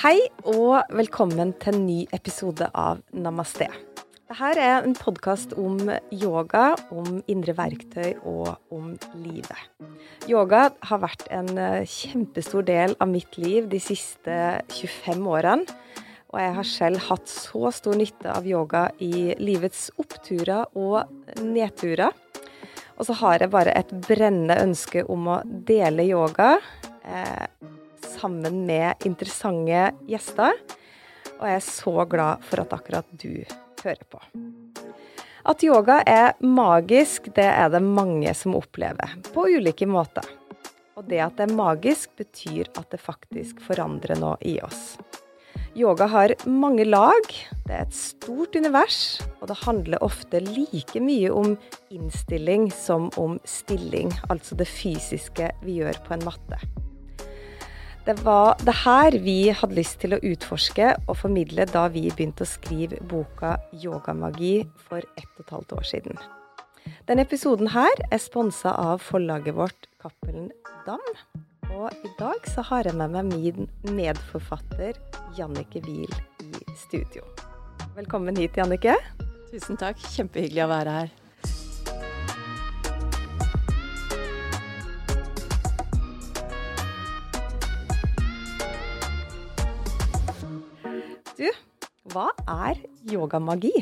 Hei og velkommen til en ny episode av Namaste. Dette er en podkast om yoga, om indre verktøy og om livet. Yoga har vært en eh, kjempestor del av mitt liv de siste 25 årene. Og jeg har selv hatt så stor nytte av yoga i livets oppturer og nedturer. Og så har jeg bare et brennende ønske om å dele yoga eh, sammen med interessante gjester. Og jeg er så glad for at akkurat du hører på. At yoga er magisk, det er det mange som opplever, på ulike måter. Og det at det er magisk, betyr at det faktisk forandrer noe i oss. Yoga har mange lag, det er et stort univers, og det handler ofte like mye om innstilling som om stilling, altså det fysiske vi gjør på en matte. Det var det her vi hadde lyst til å utforske og formidle da vi begynte å skrive boka 'Yogamagi' for ett og et halvt år siden. Denne episoden her er sponsa av forlaget vårt Cappelen Dam. Og i dag så har jeg med meg min medforfatter Jannike Wiel i studio. Velkommen hit, Jannike. Tusen takk. Kjempehyggelig å være her. Du, hva er yogamagi?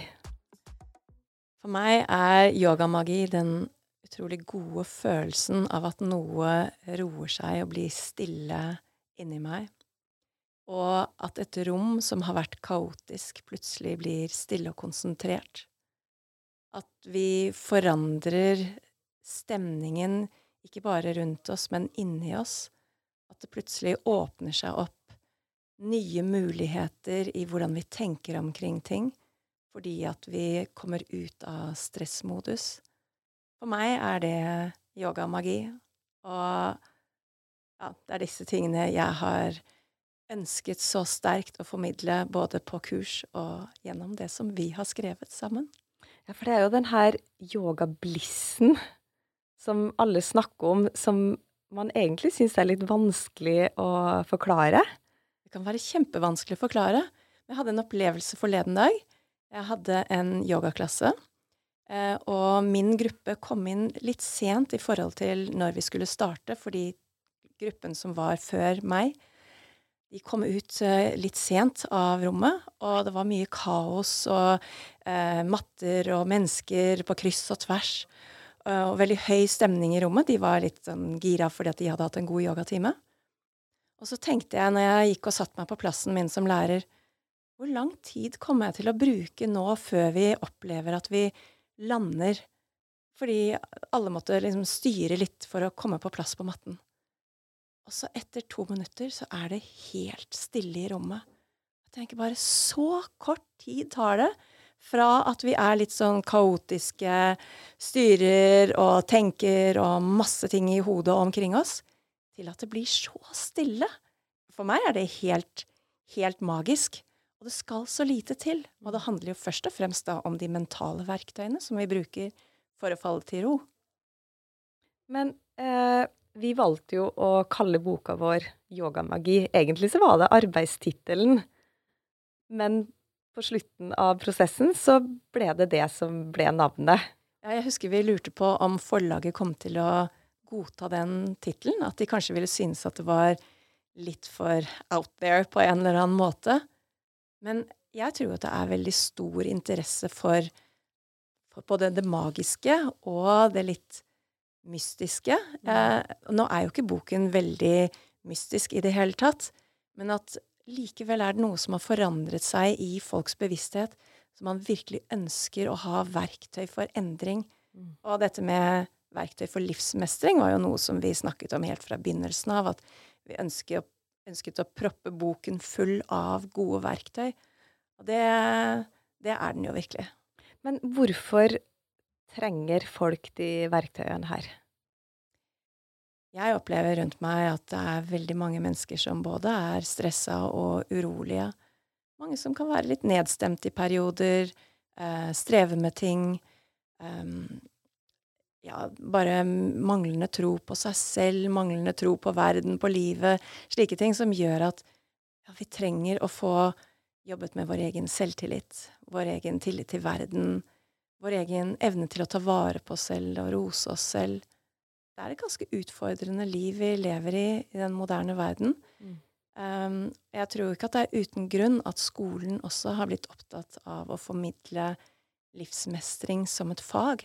For meg er yogamagi den utrolig gode følelsen av at noe roer seg og blir stille inni meg. Og at et rom som har vært kaotisk, plutselig blir stille og konsentrert. At vi forandrer stemningen ikke bare rundt oss, men inni oss. At det plutselig åpner seg opp nye muligheter i hvordan vi tenker omkring ting, fordi at vi kommer ut av stressmodus. For meg er det yoga-magi, og ja, det er disse tingene jeg har ønsket så sterkt å formidle både på kurs og gjennom det som vi har skrevet sammen. Ja, for det er jo den her yogablissen som alle snakker om, som man egentlig syns er litt vanskelig å forklare. Det kan være kjempevanskelig å forklare. Jeg hadde en opplevelse forleden dag. Jeg hadde en yogaklasse, eh, og min gruppe kom inn litt sent i forhold til når vi skulle starte, fordi gruppen som var før meg, de kom ut eh, litt sent av rommet, og det var mye kaos og eh, matter og mennesker på kryss og tvers. Og veldig høy stemning i rommet. De var litt sånn gira fordi at de hadde hatt en god yogatime. Og så tenkte jeg når jeg gikk og satte meg på plassen min som lærer, hvor lang tid kommer jeg til å bruke nå før vi opplever at vi lander? Fordi alle måtte liksom styre litt for å komme på plass på matten. Og så etter to minutter så er det helt stille i rommet. Jeg tenker bare så kort tid tar det fra at vi er litt sånn kaotiske, styrer og tenker og masse ting i hodet omkring oss, til at det blir så stille. For meg er det helt, helt magisk. Og det skal så lite til. Og det handler jo først og fremst da om de mentale verktøyene som vi bruker for å falle til ro. Men eh, vi valgte jo å kalle boka vår Yogamagi. Egentlig så var det arbeidstittelen. Men på slutten av prosessen så ble det det som ble navnet. Ja, jeg husker vi lurte på om forlaget kom til å godta den tittelen. At de kanskje ville synes at det var litt for out there på en eller annen måte. Men jeg tror at det er veldig stor interesse for, for både det magiske og det litt mystiske. Mm. Eh, nå er jo ikke boken veldig mystisk i det hele tatt, men at likevel er det noe som har forandret seg i folks bevissthet, som man virkelig ønsker å ha verktøy for endring. Mm. Og dette med verktøy for livsmestring var jo noe som vi snakket om helt fra begynnelsen av, at vi ønsket, ønsket å proppe boken full av gode verktøy. Og det, det er den jo virkelig. Men hvorfor trenger folk de verktøyene her? Jeg opplever rundt meg at det er veldig mange mennesker som både er stressa og urolige. Mange som kan være litt nedstemt i perioder, eh, streve med ting. Um, ja, bare manglende tro på seg selv, manglende tro på verden, på livet, slike ting som gjør at ja, vi trenger å få jobbet med vår egen selvtillit, vår egen tillit til verden, vår egen evne til å ta vare på oss selv og rose oss selv. Det er et ganske utfordrende liv vi lever i i den moderne verden. Mm. Um, jeg tror ikke at det er uten grunn at skolen også har blitt opptatt av å formidle livsmestring som et fag.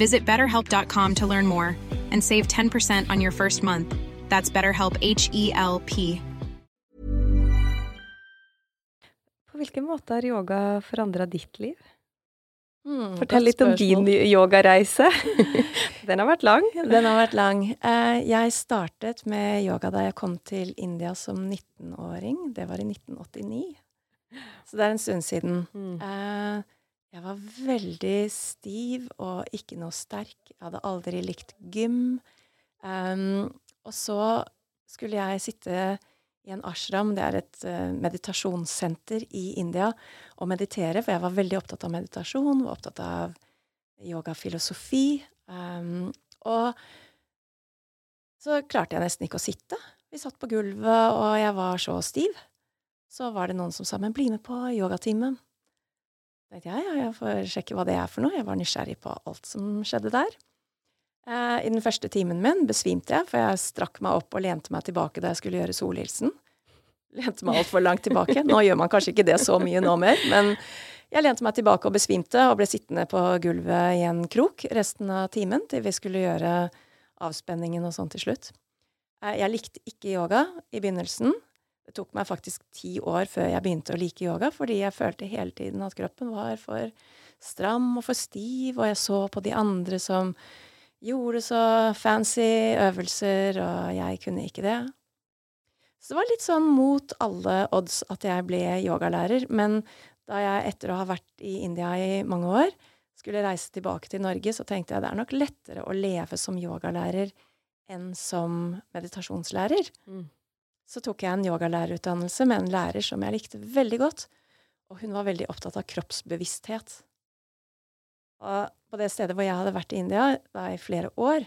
Visit betterhelp.com to learn more and save 10% on your first month. That's BetterHelp H E L P. På hvilken måte har yoga forandra ditt liv? Mm, Fortell litt om din yogareise. Den har vært lang. Den har vært lang. Eh, jeg startet med yoga da jeg kom til India som 19-åring. Det var i 1989. Så det er en stund siden. Mm. Eh, jeg var veldig stiv og ikke noe sterk. Jeg hadde aldri likt gym. Um, og så skulle jeg sitte i en ashram, det er et uh, meditasjonssenter i India, og meditere, for jeg var veldig opptatt av meditasjon, var opptatt av yogafilosofi. Um, og så klarte jeg nesten ikke å sitte. Vi satt på gulvet, og jeg var så stiv. Så var det noen som sa 'men bli med på yogatimen' tenkte jeg ja, jeg får sjekke hva det er for noe. Jeg var nysgjerrig på alt som skjedde der. Eh, I den første timen min besvimte jeg, for jeg strakk meg opp og lente meg tilbake da jeg skulle gjøre solhilsen. Lente meg altfor langt tilbake. Nå gjør man kanskje ikke det så mye nå mer, men jeg lente meg tilbake og besvimte og ble sittende på gulvet i en krok resten av timen til vi skulle gjøre avspenningen og sånn til slutt. Eh, jeg likte ikke yoga i begynnelsen. Det tok meg faktisk ti år før jeg begynte å like yoga, fordi jeg følte hele tiden at kroppen var for stram og for stiv, og jeg så på de andre som gjorde så fancy øvelser, og jeg kunne ikke det. Så det var litt sånn mot alle odds at jeg ble yogalærer, men da jeg etter å ha vært i India i mange år, skulle reise tilbake til Norge, så tenkte jeg det er nok lettere å leve som yogalærer enn som meditasjonslærer. Mm så tok jeg en yogalærerutdannelse med en lærer som jeg likte veldig godt, og hun var veldig opptatt av kroppsbevissthet. Og på det stedet hvor jeg hadde vært i India da i flere år,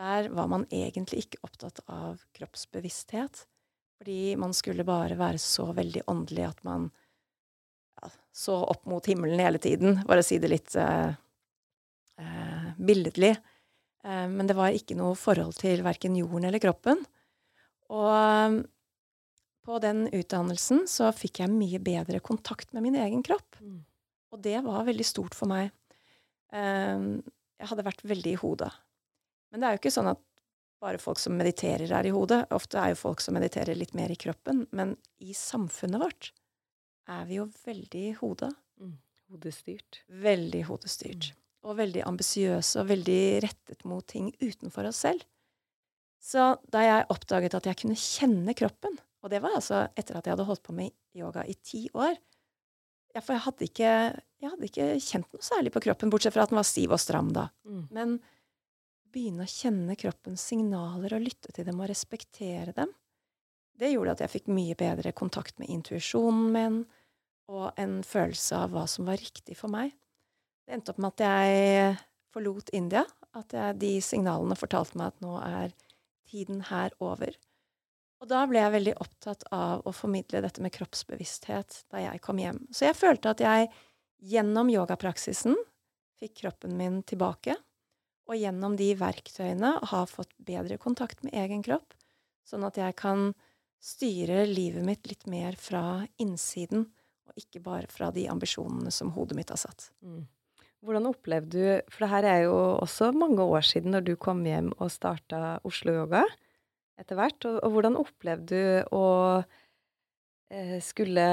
der var man egentlig ikke opptatt av kroppsbevissthet, fordi man skulle bare være så veldig åndelig at man ja, så opp mot himmelen hele tiden, for å si det litt eh, eh, billedlig. Eh, men det var ikke noe forhold til verken jorden eller kroppen. Og um, på den utdannelsen så fikk jeg mye bedre kontakt med min egen kropp. Mm. Og det var veldig stort for meg. Um, jeg hadde vært veldig i hodet. Men det er jo ikke sånn at bare folk som mediterer, er i hodet. Ofte er jo folk som mediterer litt mer i kroppen. Men i samfunnet vårt er vi jo veldig i hodet. Mm. Hodestyrt. Veldig hodestyrt. Mm. Og veldig ambisiøse og veldig rettet mot ting utenfor oss selv. Så da jeg oppdaget at jeg kunne kjenne kroppen, og det var altså etter at jeg hadde holdt på med yoga i ti år ja, For jeg hadde, ikke, jeg hadde ikke kjent noe særlig på kroppen, bortsett fra at den var stiv og stram da. Mm. Men begynne å kjenne kroppens signaler og lytte til dem og respektere dem, det gjorde at jeg fikk mye bedre kontakt med intuisjonen min og en følelse av hva som var riktig for meg. Det endte opp med at jeg forlot India. At jeg, de signalene fortalte meg at nå er tiden her over. Og da ble jeg veldig opptatt av å formidle dette med kroppsbevissthet da jeg kom hjem. Så jeg følte at jeg gjennom yogapraksisen fikk kroppen min tilbake, og gjennom de verktøyene har fått bedre kontakt med egen kropp, sånn at jeg kan styre livet mitt litt mer fra innsiden, og ikke bare fra de ambisjonene som hodet mitt har satt. Mm. Hvordan opplevde du For det her er jo også mange år siden når du kom hjem og starta Oslo Yoga etter hvert. Og, og, hvordan opplevde du å eh, skulle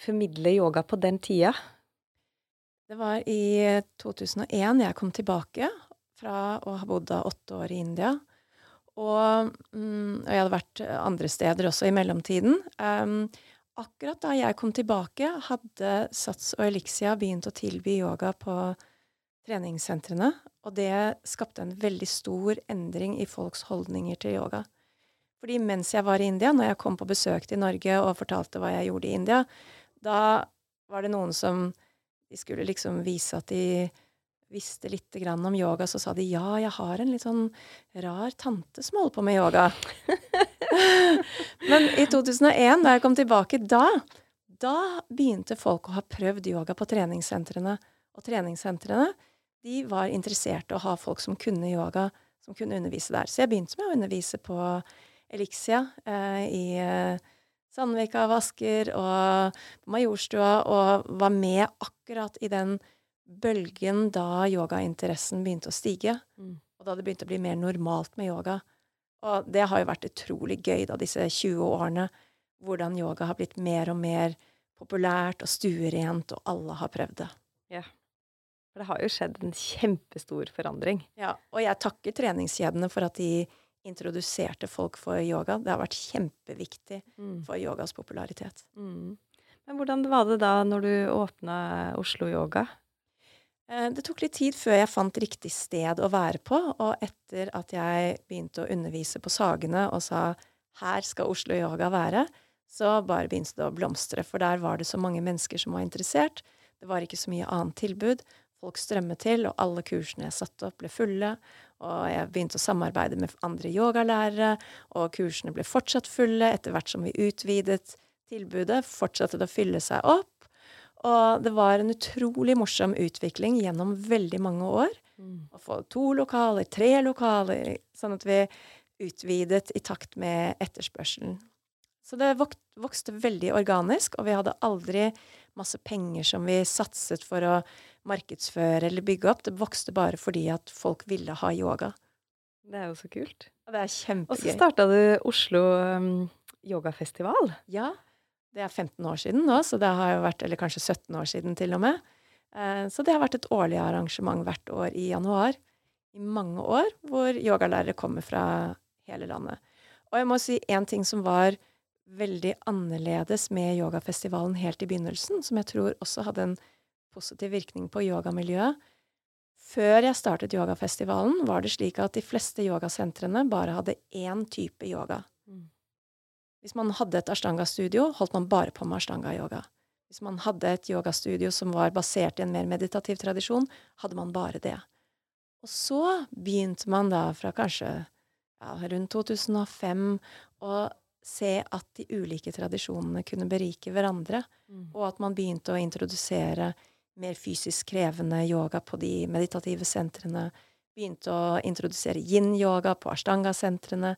formidle yoga på den tida? Det var i 2001 jeg kom tilbake fra å ha bodd åtte år i India. Og, mm, og, jeg hadde vært andre steder også i mellomtiden. Um, akkurat da jeg kom tilbake, hadde Sats og Elixia begynt å tilby yoga på treningssentrene. Og det skapte en veldig stor endring i folks holdninger til yoga. Fordi mens jeg var i India, når jeg kom på besøk til Norge og fortalte hva jeg gjorde i India, da var det noen som De skulle liksom vise at de visste litt om yoga, så sa de ja, jeg har en litt sånn rar tante som holder på med yoga. Men i 2001, da jeg kom tilbake, da, da begynte folk å ha prøvd yoga på treningssentrene. Og treningssentrene de var interessert i å ha folk som kunne yoga, som kunne undervise der. Så jeg begynte med å undervise på Elixia eh, i eh, Sandvika og Asker og på Majorstua, og var med akkurat i den bølgen da yogainteressen begynte å stige. Mm. Og da det begynte å bli mer normalt med yoga. Og det har jo vært utrolig gøy, da, disse 20 årene, hvordan yoga har blitt mer og mer populært og stuerent, og alle har prøvd det. Ja. For det har jo skjedd en kjempestor forandring. Ja, og jeg takker treningskjedene for at de introduserte folk for yoga. Det har vært kjempeviktig mm. for yogas popularitet. Mm. Men hvordan var det da når du åpna Oslo Yoga? Eh, det tok litt tid før jeg fant riktig sted å være på, og etter at jeg begynte å undervise på Sagene og sa her skal Oslo Yoga være, så bare begynte det å blomstre, for der var det så mange mennesker som var interessert. Det var ikke så mye annet tilbud. Folk strømmet til, og alle kursene jeg satte opp, ble fulle. Og jeg begynte å samarbeide med andre yogalærere, og kursene ble fortsatt fulle. Etter hvert som vi utvidet tilbudet, fortsatte det å fylle seg opp. Og det var en utrolig morsom utvikling gjennom veldig mange år. Mm. Å få to lokaler, tre lokaler, sånn at vi utvidet i takt med etterspørselen. Så det vokste veldig organisk, og vi hadde aldri masse penger som vi satset for å markedsføre eller bygge opp. Det vokste bare fordi at folk ville ha yoga. Det er jo så kult. Og det er kjempegøy. Og så starta du Oslo um, yogafestival. Ja. Det er 15 år siden nå, så det har jo vært, eller kanskje 17 år siden til og med. Eh, så det har vært et årlig arrangement hvert år i januar i mange år, hvor yogalærere kommer fra hele landet. Og jeg må si én ting som var veldig annerledes med yogafestivalen helt i begynnelsen, som jeg tror også hadde en positiv virkning på yogamiljøet. Før jeg startet yogafestivalen, var det slik at de fleste yogasentrene bare hadde én type yoga. Hvis man hadde et ashtanga-studio, holdt man bare på med ashtanga-yoga. Hvis man hadde et yogastudio som var basert i en mer meditativ tradisjon, hadde man bare det. Og så begynte man da fra kanskje ja, rundt 2005 å se at de ulike tradisjonene kunne berike hverandre, mm. og at man begynte å introdusere mer fysisk krevende yoga på de meditative sentrene. Begynte å introdusere yin-yoga på ashtanga-sentrene.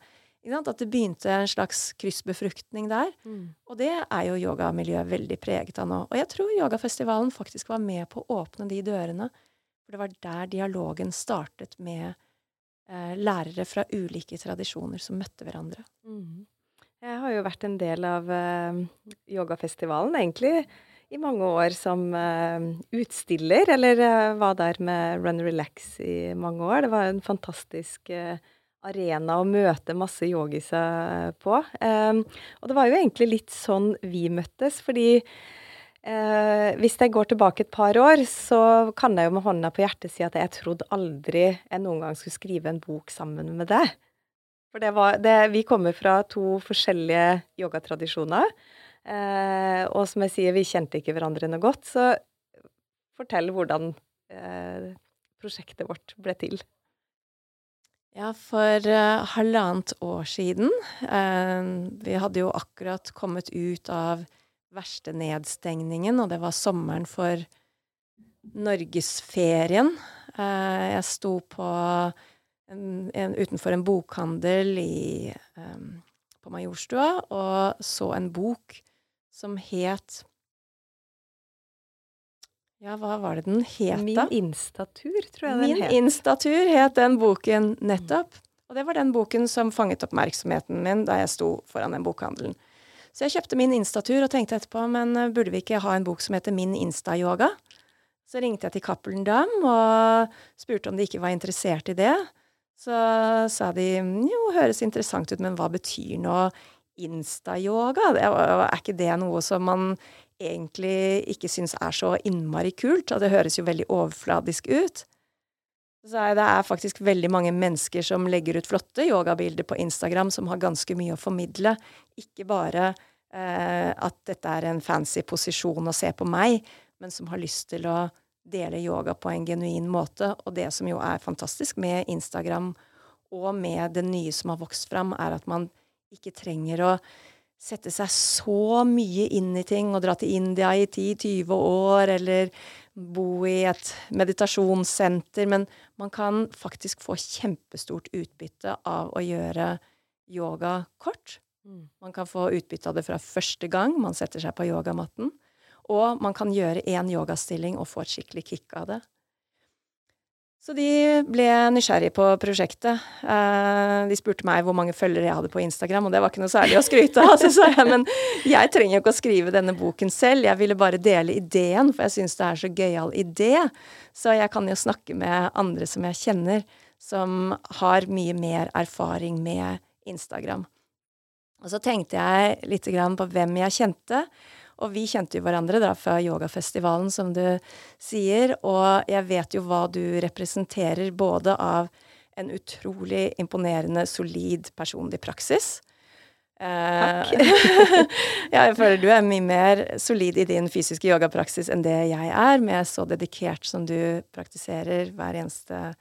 At det begynte en slags kryssbefruktning der. Mm. Og det er jo yogamiljøet veldig preget av nå. Og jeg tror yogafestivalen faktisk var med på å åpne de dørene. For det var der dialogen startet med eh, lærere fra ulike tradisjoner som møtte hverandre. Mm. Jeg har jo vært en del av eh, yogafestivalen, egentlig i mange år som uh, utstiller, eller uh, var der med Run Relax i mange år. Det var en fantastisk uh, arena å møte masse yogiser på. Um, og det var jo egentlig litt sånn vi møttes, fordi hvis jeg går tilbake et par år, så kan jeg jo med hånda på hjertet si at jeg trodde aldri jeg noen gang skulle skrive en bok sammen med deg. For det var, det, vi kommer fra to forskjellige yogatradisjoner. Eh, og som jeg sier, vi kjente ikke hverandre noe godt. Så fortell hvordan eh, prosjektet vårt ble til. Ja, for uh, halvannet år siden uh, Vi hadde jo akkurat kommet ut av verste nedstengningen, og det var sommeren for norgesferien. Uh, jeg sto på en, en, utenfor en bokhandel i, um, på Majorstua og så en bok som het Ja, hva var det den het, da? Min instatur, tror jeg den het. Min instatur het den boken nettopp. Og det var den boken som fanget oppmerksomheten min da jeg sto foran den bokhandelen. Så jeg kjøpte min instatur og tenkte etterpå, men eh, burde vi ikke ha en bok som heter Min Insta-yoga? Så ringte jeg til Cappelen Dam og spurte om de ikke var interessert i det. Så sa de jo, høres interessant ut, men hva betyr nå Insta-yoga, er ikke det noe som man egentlig ikke syns er så innmari kult? Og det høres jo veldig overfladisk ut. Så det er faktisk veldig mange mennesker som legger ut flotte yogabilder på Instagram, som har ganske mye å formidle. Ikke bare eh, at dette er en fancy posisjon å se på meg, men som har lyst til å dele yoga på en genuin måte. Og det som jo er fantastisk med Instagram og med det nye som har vokst fram, er at man ikke trenger å sette seg så mye inn i ting og dra til India i 10-20 år, eller bo i et meditasjonssenter, men man kan faktisk få kjempestort utbytte av å gjøre yoga kort. Mm. Man kan få utbytte av det fra første gang man setter seg på yogamatten. Og man kan gjøre én yogastilling og få et skikkelig kick av det. Så de ble nysgjerrige på prosjektet. Eh, de spurte meg hvor mange følgere jeg hadde på Instagram, og det var ikke noe særlig å skryte av. Så sa jeg men jeg trenger jo ikke å skrive denne boken selv, jeg ville bare dele ideen, for jeg syns det er så gøyal idé. Så jeg kan jo snakke med andre som jeg kjenner, som har mye mer erfaring med Instagram. Og så tenkte jeg litt på hvem jeg kjente. Og vi kjente jo hverandre da fra yogafestivalen, som du sier. Og jeg vet jo hva du representerer, både av en utrolig imponerende, solid personlig praksis. Takk. ja, jeg føler du er mye mer solid i din fysiske yogapraksis enn det jeg er, med så dedikert som du praktiserer hver eneste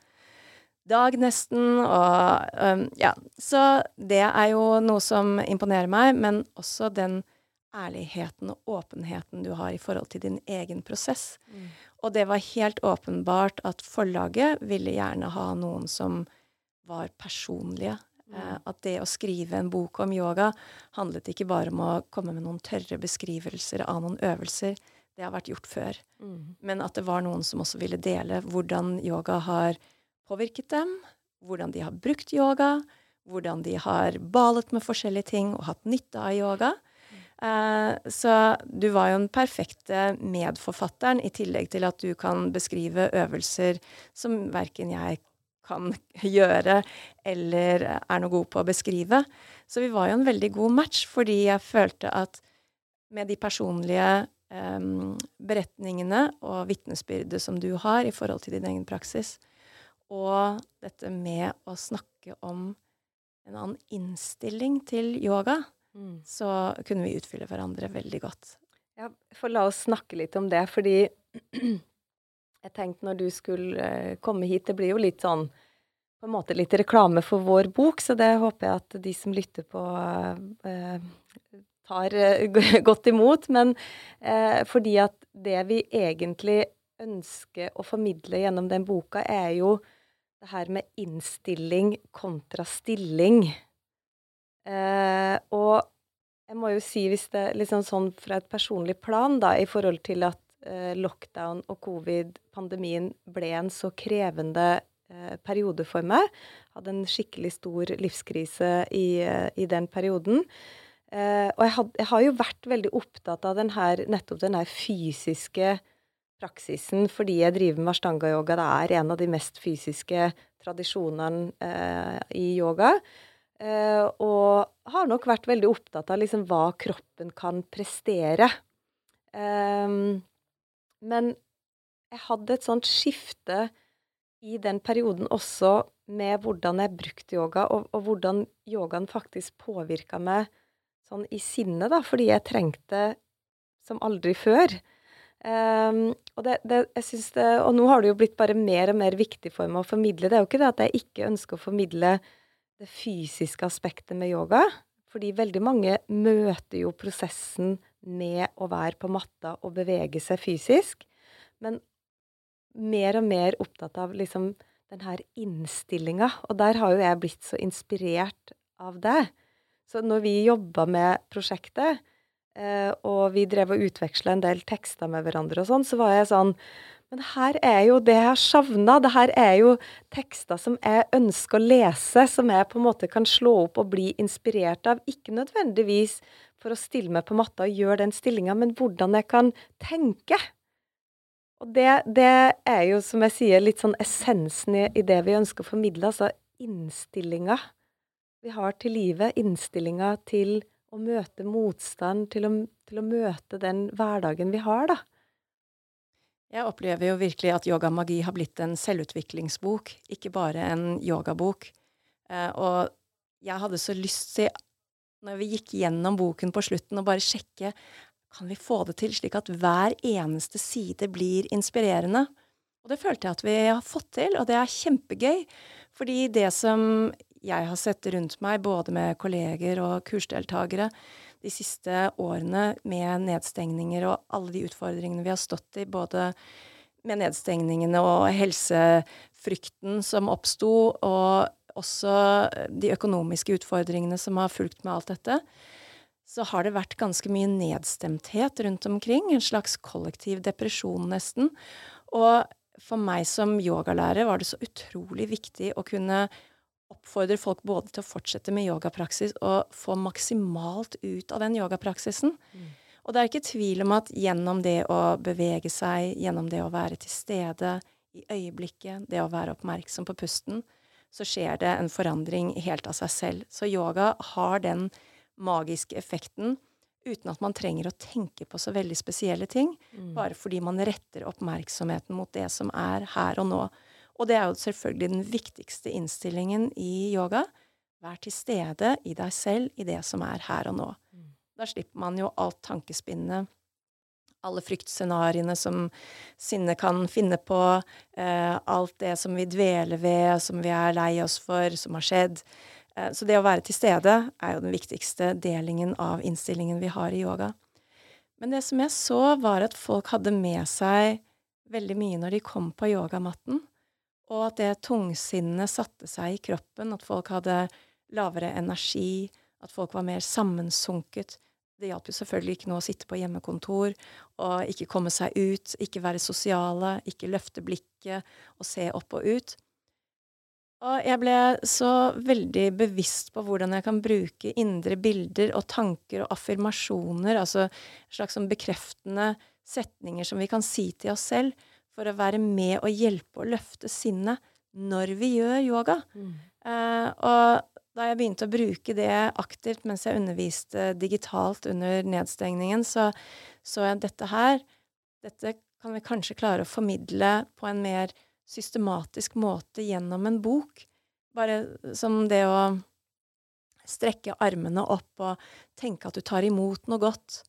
dag, nesten. Og um, ja. Så det er jo noe som imponerer meg, men også den ærligheten og åpenheten du har i forhold til din egen prosess. Mm. Og det var helt åpenbart at forlaget ville gjerne ha noen som var personlige. Mm. Eh, at det å skrive en bok om yoga handlet ikke bare om å komme med noen tørre beskrivelser av noen øvelser. Det har vært gjort før. Mm. Men at det var noen som også ville dele hvordan yoga har påvirket dem, hvordan de har brukt yoga, hvordan de har balet med forskjellige ting og hatt nytte av yoga. Eh, så du var jo den perfekte medforfatteren, i tillegg til at du kan beskrive øvelser som verken jeg kan gjøre eller er noe god på å beskrive. Så vi var jo en veldig god match, fordi jeg følte at med de personlige um, beretningene og vitnesbyrdet som du har i forhold til din egen praksis, og dette med å snakke om en annen innstilling til yoga, Mm. så kunne vi utfylle hverandre veldig godt. Ja, for la oss snakke litt om det, fordi jeg tenkte når du skulle eh, komme hit Det blir jo litt sånn på en måte litt reklame for vår bok, så det håper jeg at de som lytter på, eh, tar eh, godt imot. Men eh, fordi at det vi egentlig ønsker å formidle gjennom den boka, er jo det her med innstilling kontra stilling. Eh, og jeg må jo si, hvis det er liksom sånn fra et personlig plan, da, i forhold til at eh, lockdown og covid-pandemien ble en så krevende eh, periode for meg, hadde en skikkelig stor livskrise i, eh, i den perioden. Eh, og jeg, had, jeg, har jo vært veldig opptatt av den her, nettopp den her fysiske praksisen fordi jeg driver med ashtanga-yoga. Det er en av de mest fysiske tradisjonene eh, i yoga. Uh, og har nok vært veldig opptatt av liksom hva kroppen kan prestere. Um, men jeg hadde et sånt skifte i den perioden også med hvordan jeg brukte yoga, og, og hvordan yogaen faktisk påvirka meg sånn i sinnet, da, fordi jeg trengte som aldri før. Um, og, det, det, det, og nå har det jo blitt bare mer og mer viktig for meg å formidle. Det er jo ikke det at jeg ikke ønsker å formidle det fysiske aspektet med yoga. Fordi veldig mange møter jo prosessen med å være på matta og bevege seg fysisk. Men mer og mer opptatt av liksom den her innstillinga. Og der har jo jeg blitt så inspirert av det. Så når vi jobba med prosjektet, eh, og vi drev og utveksla en del tekster med hverandre og sånn, så var jeg sånn men her er jo det jeg har savna. Det her er jo tekster som jeg ønsker å lese, som jeg på en måte kan slå opp og bli inspirert av. Ikke nødvendigvis for å stille meg på matta og gjøre den stillinga, men hvordan jeg kan tenke. Og det, det, er jo, som jeg sier, litt sånn essensen i, i det vi ønsker å formidle. Altså innstillinga vi har til livet. Innstillinga til å møte motstand, til å, til å møte den hverdagen vi har, da? Jeg opplever jo virkelig at Yoga Magi har blitt en selvutviklingsbok, ikke bare en yogabok. Eh, og jeg hadde så lyst til, når vi gikk gjennom boken på slutten, å bare sjekke kan vi få det til slik at hver eneste side blir inspirerende. Og det følte jeg at vi har fått til, og det er kjempegøy. Fordi det som jeg har sett rundt meg, både med kolleger og kursdeltakere, de siste årene med nedstengninger og alle de utfordringene vi har stått i, både med nedstengningene og helsefrykten som oppsto, og også de økonomiske utfordringene som har fulgt med alt dette, så har det vært ganske mye nedstemthet rundt omkring. En slags kollektiv depresjon, nesten. Og for meg som yogalærer var det så utrolig viktig å kunne oppfordrer folk både til å fortsette med yogapraksis og få maksimalt ut av den yogapraksisen. Mm. Og det er ikke tvil om at gjennom det å bevege seg, gjennom det å være til stede i øyeblikket, det å være oppmerksom på pusten, så skjer det en forandring helt av seg selv. Så yoga har den magiske effekten uten at man trenger å tenke på så veldig spesielle ting, mm. bare fordi man retter oppmerksomheten mot det som er her og nå. Og det er jo selvfølgelig den viktigste innstillingen i yoga. Vær til stede i deg selv, i det som er her og nå. Mm. Da slipper man jo alt tankespinnet, alle fryktscenarioene som sinnet kan finne på, eh, alt det som vi dveler ved, som vi er lei oss for, som har skjedd. Eh, så det å være til stede er jo den viktigste delingen av innstillingen vi har i yoga. Men det som jeg så, var at folk hadde med seg veldig mye når de kom på yogamatten. Og at det tungsinnet satte seg i kroppen, at folk hadde lavere energi, at folk var mer sammensunket. Det hjalp jo selvfølgelig ikke noe å sitte på hjemmekontor og ikke komme seg ut, ikke være sosiale, ikke løfte blikket og se opp og ut. Og jeg ble så veldig bevisst på hvordan jeg kan bruke indre bilder og tanker og affirmasjoner, altså slags sånn bekreftende setninger som vi kan si til oss selv, for å være med og hjelpe å løfte sinnet når vi gjør yoga. Mm. Uh, og da jeg begynte å bruke det aktivt mens jeg underviste digitalt under nedstengningen, så så jeg dette her Dette kan vi kanskje klare å formidle på en mer systematisk måte gjennom en bok. Bare som det å strekke armene opp og tenke at du tar imot noe godt.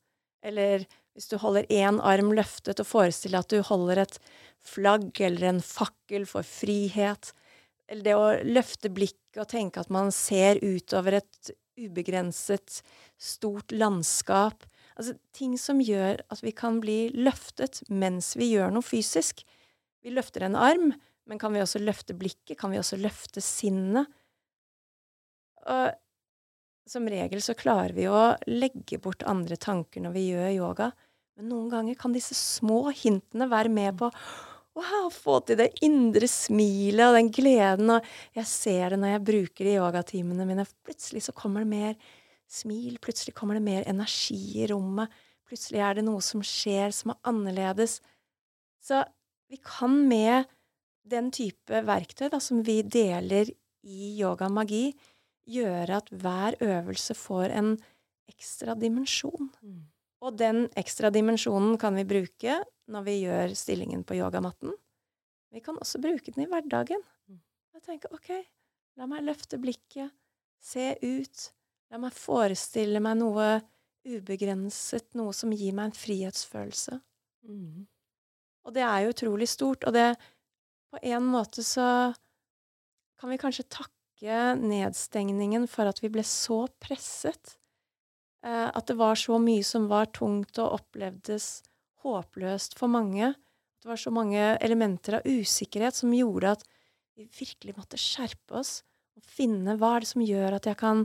Eller hvis du holder én arm løftet og forestiller at du holder et flagg eller en fakkel for frihet, eller det å løfte blikket og tenke at man ser utover et ubegrenset, stort landskap Altså ting som gjør at vi kan bli løftet mens vi gjør noe fysisk. Vi løfter en arm, men kan vi også løfte blikket? Kan vi også løfte sinnet? Og som regel så klarer vi å legge bort andre tanker når vi gjør yoga. Men noen ganger kan disse små hintene være med på wow, få til det indre smilet og den gleden. Og jeg ser det når jeg bruker de yogatimene mine. Plutselig så kommer det mer smil. Plutselig kommer det mer energi i rommet. Plutselig er det noe som skjer som er annerledes. Så vi kan med den type verktøy da, som vi deler i yoga magi, gjøre at hver øvelse får en ekstra dimensjon. Mm. Og den ekstra dimensjonen kan vi bruke når vi gjør stillingen på yogamatten. Vi kan også bruke den i hverdagen. Mm. Jeg tenker OK, la meg løfte blikket, se ut, la meg forestille meg noe ubegrenset, noe som gir meg en frihetsfølelse. Mm. Og det er jo utrolig stort, og det På en måte så kan vi kanskje takke nedstengningen for at vi ble så presset at det var så mye som var tungt og opplevdes håpløst for mange. At det var så mange elementer av usikkerhet som gjorde at vi virkelig måtte skjerpe oss og finne hva er det som gjør at jeg kan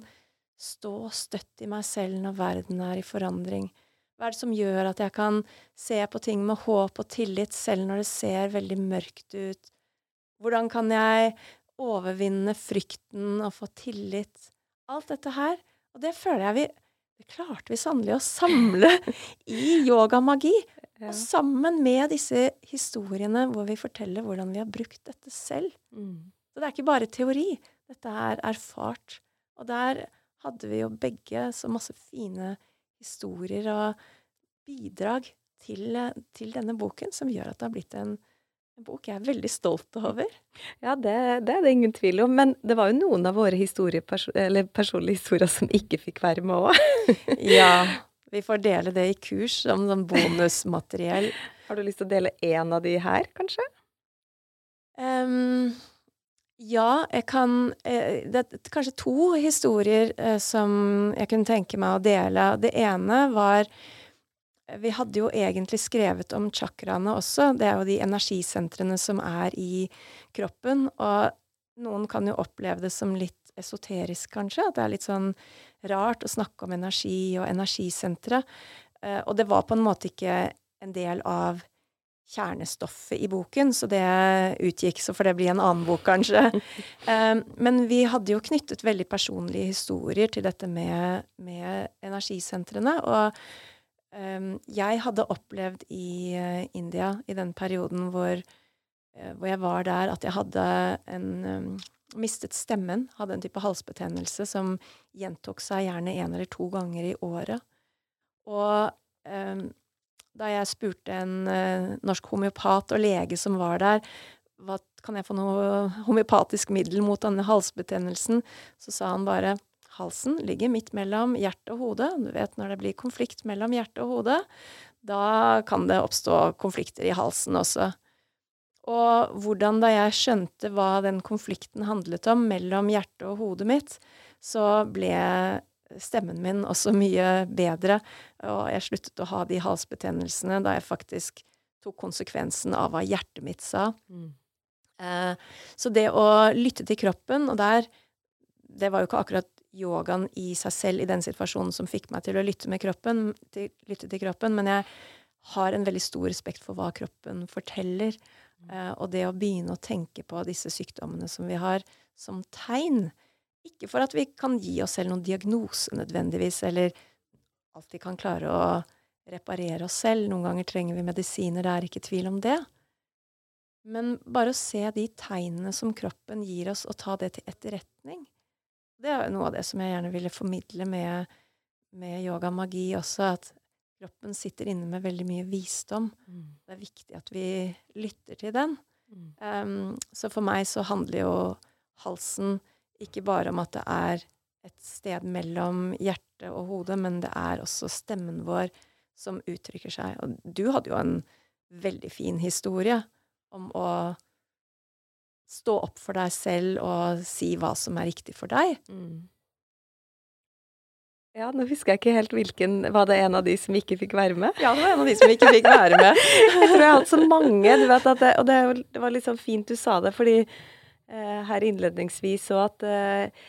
stå støtt i meg selv når verden er i forandring. Hva er det som gjør at jeg kan se på ting med håp og tillit selv når det ser veldig mørkt ut? Hvordan kan jeg overvinne frykten og få tillit? Alt dette her. Og det føler jeg vi det klarte vi sannelig å samle i yogamagi. Ja. Og sammen med disse historiene hvor vi forteller hvordan vi har brukt dette selv. Mm. Så det er ikke bare teori. Dette er erfart. Og der hadde vi jo begge så masse fine historier og bidrag til, til denne boken, som gjør at det har blitt en, en bok jeg er veldig stolt over. Ja, det, det, er det ingen tvil om. Men det var jo noen av våre perso personlige historier som ikke fikk være med òg. ja. Vi får dele det i kurs som sånn bonusmateriell. Har du lyst til å dele én av de her, kanskje? Um, ja, jeg kan eh, Det er kanskje to historier eh, som jeg kunne tenke meg å dele. Det ene var Vi hadde jo egentlig skrevet om chakraene også. Det er jo de energisentrene som er i kroppen. Og noen kan jo oppleve det som litt esoterisk, kanskje. At det er litt sånn rart å snakke om energi og energisentre. Eh, og det var på en måte ikke en del av kjernestoffet i boken, så det utgikk. Så får det bli en annen bok, kanskje. um, men vi hadde jo knyttet veldig personlige historier til dette med, med energisentrene. Og jeg hadde opplevd i uh, India i den perioden hvor, uh, hvor, jeg var der, at jeg hadde en um, mistet stemmen. Hadde en type halsbetennelse som gjentok seg gjerne én eller to ganger i året. Og um, da jeg spurte en uh, norsk homeopat og lege som var der, hva, kan jeg få noe homeopatisk middel mot denne halsbetennelsen, så sa han bare halsen ligger midt mellom hjerte og hode. Du vet når det blir konflikt mellom hjerte og hode, da kan det oppstå konflikter i halsen også. Og hvordan da jeg skjønte hva den konflikten handlet om mellom hjertet og hodet mitt, så ble stemmen min også mye bedre. Og jeg sluttet å ha de halsbetennelsene da jeg faktisk tok konsekvensen av hva hjertet mitt sa. Mm. Eh, så det å lytte til kroppen, og der Det var jo ikke akkurat yogaen i seg selv i den situasjonen som fikk meg til å lytte, med kroppen, til, lytte til kroppen, men jeg har en veldig stor respekt for hva kroppen forteller. Eh, og det å begynne å tenke på disse sykdommene som vi har, som tegn, ikke for at vi kan gi oss selv noen diagnose nødvendigvis, eller alltid kan klare å reparere oss selv. Noen ganger trenger vi medisiner, det er ikke tvil om det. Men bare å se de tegnene som kroppen gir oss, og ta det til etterretning, det er noe av det som jeg gjerne ville formidle med, med yoga magi også, at kroppen sitter inne med veldig mye visdom. Mm. Det er viktig at vi lytter til den. Mm. Um, så for meg så handler jo halsen ikke bare om at det er et sted mellom hjerte og hode, men det er også stemmen vår som uttrykker seg. Og du hadde jo en veldig fin historie om å stå opp for deg selv og si hva som er riktig for deg. Mm. Ja, nå husker jeg ikke helt hvilken Var det en av de som ikke fikk være med? Ja, det var en av de som ikke fikk være med. jeg tror jeg har hatt så mange, du vet at det, Og det, det var litt sånn fint du sa det, fordi Eh, her innledningsvis, så at eh,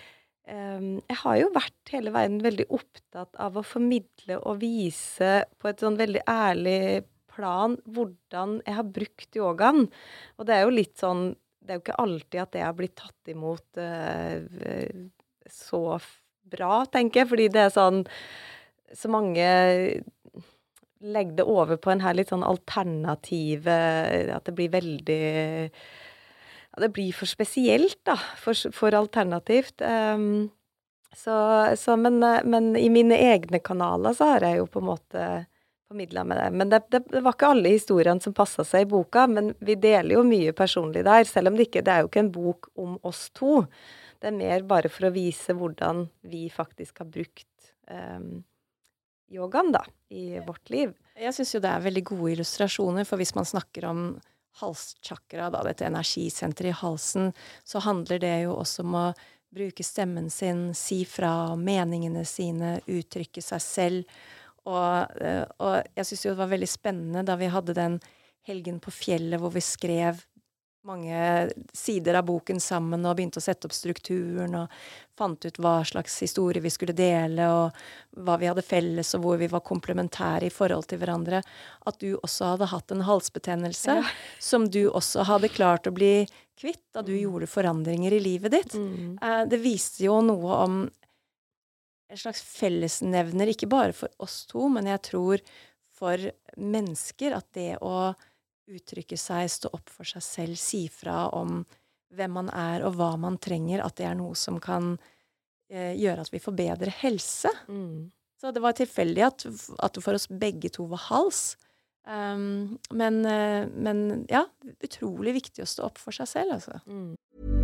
jeg har jo vært hele veien veldig opptatt av å formidle og vise på et sånn veldig ærlig plan hvordan jeg har brukt yogaen. Og det er jo litt sånn Det er jo ikke alltid at det har blitt tatt imot uh, så bra, tenker jeg, fordi det er sånn Så mange legger det over på en her litt sånn alternative At det blir veldig ja, det blir for spesielt, da. For, for alternativt. Um, så, så men, men, i mine egne kanaler så har jeg jo på en måte formidla med det. Men det, det, det, var ikke alle historiene som passa seg i boka, men vi deler jo mye personlig der. Selv om det ikke Det er jo ikke en bok om oss to. Det er mer bare for å vise hvordan vi faktisk har brukt um, yogaen, da, i vårt liv. Jeg syns jo det er veldig gode illustrasjoner, for hvis man snakker om halschakra, da, dette energisenteret i halsen, så handler det jo også om å bruke stemmen sin, si fra meningene sine, uttrykke seg selv. Og, eh, og jeg syns jo det var veldig spennende da vi hadde den helgen på fjellet hvor vi skrev mange sider av boken sammen og begynte å sette opp strukturen og fant ut hva slags historie vi skulle dele, og hva vi hadde felles, og hvor vi var komplementære i forhold til hverandre, at du også hadde hatt en halsbetennelse ja. som du også hadde klart å bli kvitt da du mm. gjorde forandringer i livet ditt. Mm. Eh, det viste jo noe om en slags fellesnevner, ikke bare for oss to, men jeg tror for mennesker, at det å uttrykke seg, stå opp for seg selv, si fra om hvem man er og hva man trenger, at det er noe som kan eh, gjøre at vi får bedre helse. Mm. Så det var tilfeldig at, at for oss begge to var hals. Um, men, eh, men, ja, utrolig viktig å stå opp for seg selv, altså. Mm.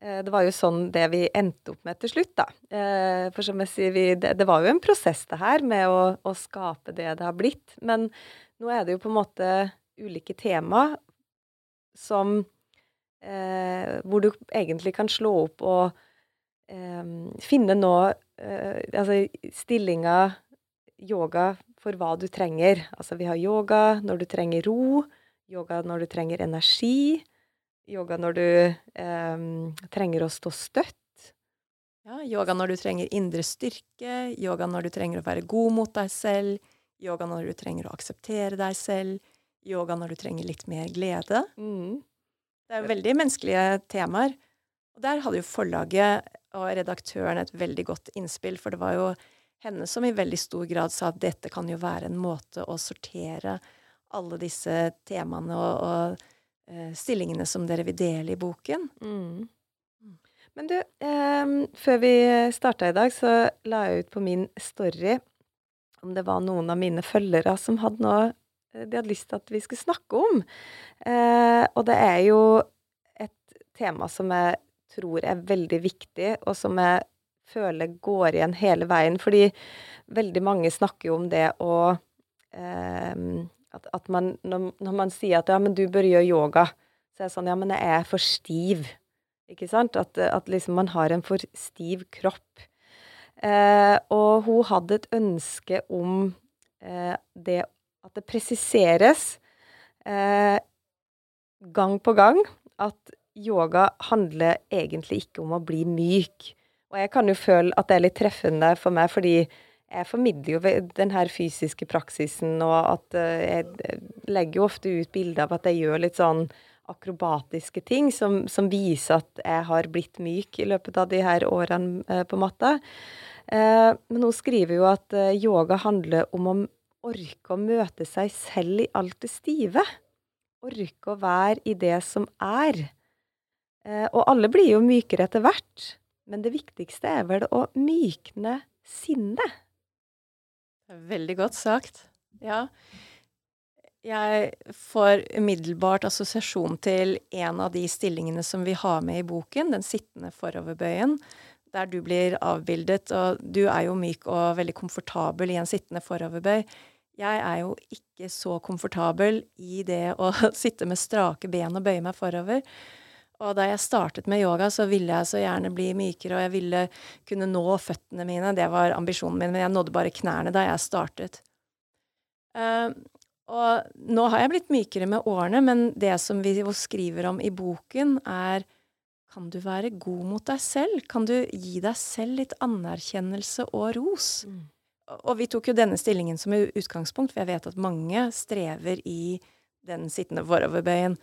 Eh, det var jo sånn det vi endte opp med til slutt, da. Eh, for som jeg sier, vi, det, det var jo en prosess det her med å, å skape det det har blitt. Men nå er det jo på en måte ulike tema som eh, Hvor du egentlig kan slå opp og eh, finne nå eh, Altså stillinga yoga for hva du trenger. Altså vi har yoga når du trenger ro, yoga når du trenger energi, yoga når du eh, trenger å stå støtt. Ja, yoga når du trenger indre styrke, yoga når du trenger å være god mot deg selv, yoga når du trenger å akseptere deg selv, yoga når du trenger litt mer glede. Mm. Det er jo veldig menneskelige temaer. Og der hadde jo forlaget og redaktøren et veldig godt innspill, for det var jo henne som i veldig stor grad sa at dette kan jo være en måte å sortere alle disse temaene og, og eh, stillingene som dere vil dele i boken. Mm. Men du, eh, før vi starta i dag, så la jeg ut på min story om det var noen av mine følgere som hadde noe eh, de hadde lyst til at vi skulle snakke om. Eh, og det er jo et tema som jeg tror er veldig viktig, og som jeg føler går igjen hele veien. Fordi veldig mange snakker jo om det å eh, at, at man når, når man sier at ja, men du bør gjøre yoga, så er det sånn ja, men jeg er for stiv. Ikke sant? At, at liksom man har en for stiv kropp. Eh, og hun hadde et ønske om eh, det at det presiseres eh, gang på gang at yoga handler egentlig ikke om å bli myk. Og jeg kan jo føle at det er litt treffende for meg, fordi jeg formidler jo den her fysiske praksisen, og at eh, jeg legger jo ofte ut bilder av at jeg gjør litt sånn akrobatiske ting som, som viser at jeg har blitt myk i løpet av de her årene eh, på matta. Eh, men hun skriver jo at eh, yoga handler om å orke å møte seg selv i alt det stive. Orke å være i det som er. Eh, og alle blir jo mykere etter hvert, men det viktigste er vel å mykne sinnet. Veldig godt sagt. Ja. Jeg får umiddelbart assosiasjon til en av de stillingene som vi har med i boken, den sittende foroverbøyen, der du blir avbildet, og du er jo myk og veldig komfortabel i en sittende foroverbøy. Jeg er jo ikke så komfortabel i det å sitte med strake ben og bøye meg forover. Og da jeg startet med yoga, så ville jeg så gjerne bli mykere, og jeg ville kunne nå føttene mine. Det var ambisjonen min, men jeg nådde bare knærne da jeg startet. Uh, og nå har jeg blitt mykere med årene, men det som vi skriver om i boken, er kan du være god mot deg selv? Kan du gi deg selv litt anerkjennelse og ros? Og vi tok jo denne stillingen som utgangspunkt, for jeg vet at mange strever i den sittende foroverbøyen.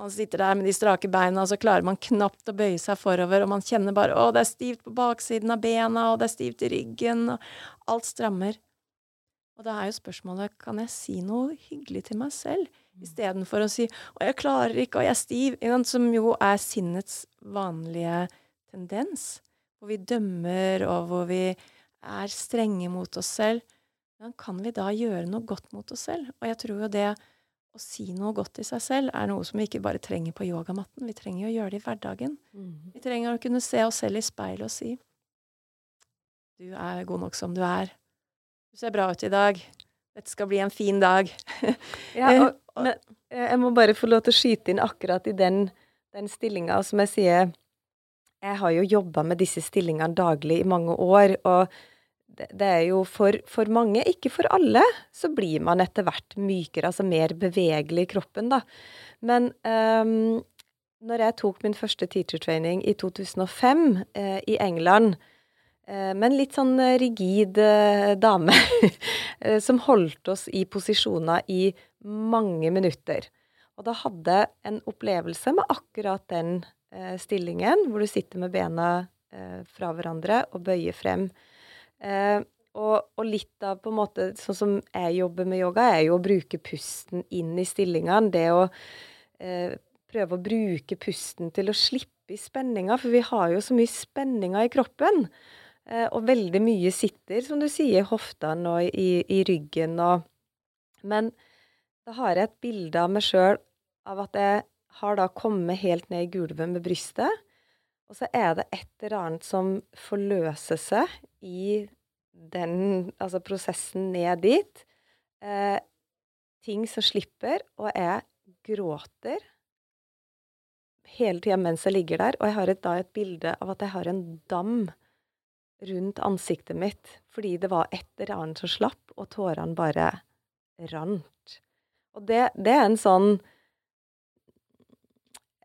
Man sitter der med de strake beina, og så klarer man knapt å bøye seg forover, og man kjenner bare å, det er stivt på baksiden av bena, og det er stivt i ryggen, og alt strammer. Og da er jo spørsmålet, kan jeg si noe hyggelig til meg selv, istedenfor å si å, jeg klarer ikke, og jeg er stiv, som jo er sinnets vanlige tendens, hvor vi dømmer, og hvor vi er strenge mot oss selv. Hvordan kan vi da gjøre noe godt mot oss selv? Og jeg tror jo det å si noe godt til seg selv er noe som vi ikke bare trenger på yogamatten, vi trenger å gjøre det i hverdagen. Vi trenger å kunne se oss selv i speilet og si du er god nok som du er. Du ser bra ut i dag. dette skal bli en fin dag. ja, og, men jeg må bare få lov til å skyte inn akkurat i den, den stillinga. Som jeg sier, jeg har jo jobba med disse stillingene daglig i mange år. og det, er jo for, for, mange, ikke for alle, så blir man etter hvert mykere, altså mer bevegelig i kroppen, da. Men um, når jeg tok min første teacher training i 2005 eh, i England, eh, med en litt sånn rigid eh, dame eh, som holdt oss i posisjoner i mange minutter. Og da hadde jeg en opplevelse med akkurat den eh, stillingen, hvor du sitter med bena eh, fra hverandre og bøyer frem. Eh, og, og, litt av på en måte Sånn som jeg jobber med yoga, er jo å bruke pusten inn i stillingene. Det å eh, prøve å bruke pusten til å slippe i spenninga, for vi har jo så mye spenninger i kroppen. Eh, og veldig mye sitter, som du sier, i hoftene og i, i, ryggen og Men da har jeg et bilde av meg sjøl av at jeg har da kommet helt ned i gulvet med brystet. Og så er det et eller annet som forløser seg i den altså prosessen ned dit. Eh, ting som slipper, og jeg gråter hele tida mens jeg ligger der. Og jeg har et, da et bilde av at jeg har en dam rundt ansiktet mitt fordi det var et eller annet som slapp, og tårene bare rant. Og det, det er en sånn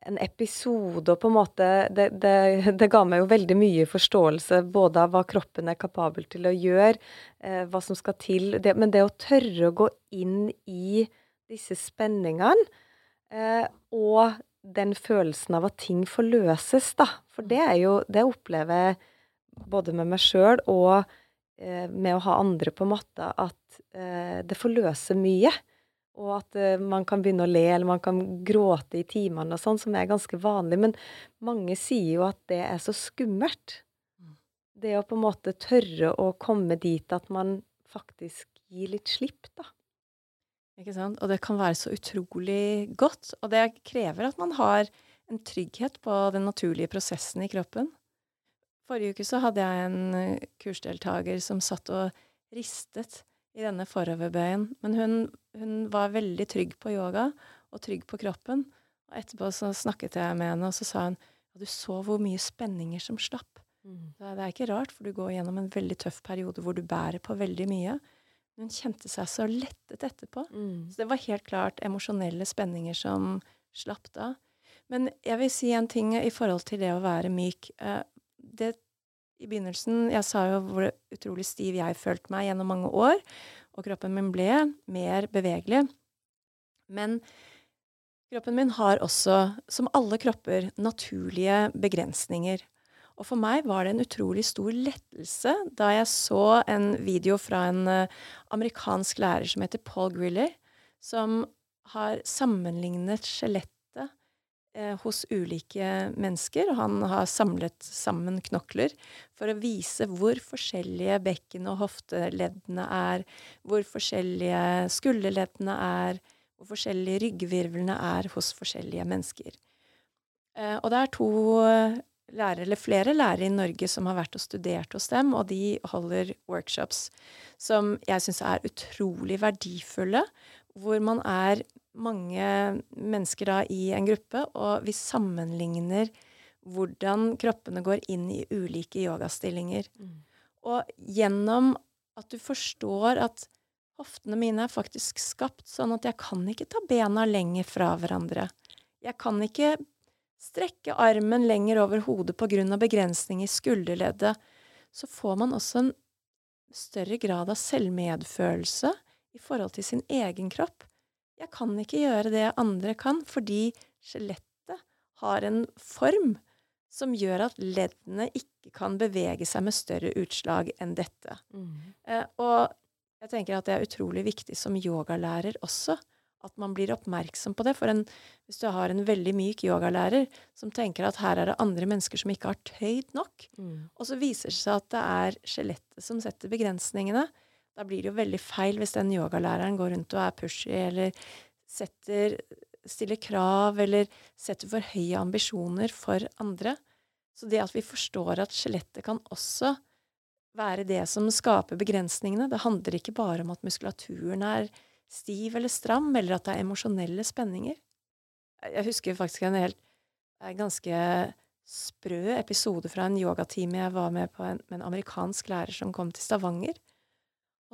en episode og på en måte det, det, det, ga meg jo veldig mye forståelse både av hva kroppen er kapabel til å gjøre, eh, hva som skal til. Det, men det å tørre å gå inn i disse spenningene eh, og den følelsen av at ting forløses, da. For det er jo Det opplever jeg både med meg sjøl og eh, med å ha andre på matta, at eh, det forløser mye. Og at uh, man kan begynne å le, eller man kan gråte i timene og sånn, som er ganske vanlig. Men mange sier jo at det er så skummelt. Mm. Det å på en måte tørre å komme dit at man faktisk gir litt slipp, da. Ikke sant. Og det kan være så utrolig godt. Og det krever at man har en trygghet på den naturlige prosessen i kroppen. Forrige uke så hadde jeg en eh, kursdeltaker som satt og ristet i denne foroverbøyen. Men hun, hun, var veldig trygg på yoga og trygg på kroppen. Og etterpå så snakket jeg med henne, og så sa hun ja, du så hvor mye spenninger som slapp. Mm. Det er ikke rart, for du går gjennom en veldig tøff periode hvor du bærer på veldig mye. Men hun kjente seg så lettet etterpå. Mm. Så det var helt klart emosjonelle spenninger som slapp da. Men jeg vil si en ting i forhold til det å være myk. Eh, det i begynnelsen Jeg sa jo hvor utrolig stiv jeg følte meg gjennom mange år, og kroppen min ble mer bevegelig. Men kroppen min har også, som alle kropper, naturlige begrensninger. Og for meg var det en utrolig stor lettelse da jeg så en video fra en uh, amerikansk lærer som heter Paul Griller, som har sammenlignet skjelett eh, hos ulike mennesker. Og han har samlet sammen knokler for å vise hvor forskjellige bekken- og hofteleddene er, hvor forskjellige skulderleddene er, hvor forskjellige ryggvirvlene er hos forskjellige mennesker. Eh, og det er to lærere, eller flere lærere i Norge som har vært og studert hos dem, og de holder workshops som jeg syns er utrolig verdifulle, hvor man er mange mennesker da i en gruppe, og vi sammenligner hvordan kroppene går inn i ulike yogastillinger. Mm. Og gjennom at du forstår at hoftene mine er faktisk skapt sånn at jeg kan ikke ta bena lenger fra hverandre. Jeg kan ikke strekke armen lenger over hodet pga. begrensning i skulderleddet. Så får man også en større grad av selvmedfølelse i forhold til sin egen kropp. Jeg kan ikke gjøre det andre kan, fordi skjelettet har en form som gjør at leddene ikke kan bevege seg med større utslag enn dette. Mm. Eh, og jeg tenker at det er utrolig viktig som yogalærer også, at man blir oppmerksom på det. For en, hvis du har en veldig myk yogalærer som tenker at her er det andre mennesker som ikke har tøyd nok, mm. og så viser det seg at det er skjelettet som setter begrensningene, da blir det jo veldig feil hvis den yogalæreren går rundt og er pushy eller setter, stiller krav eller setter for høye ambisjoner for andre. Så det at vi forstår at skjelettet kan også være det som skaper begrensningene. Det handler ikke bare om at muskulaturen er stiv eller stram, eller at det er emosjonelle spenninger. Jeg husker faktisk en helt en ganske sprø episode fra en yogatime jeg var med på en, med en amerikansk lærer som kom til Stavanger.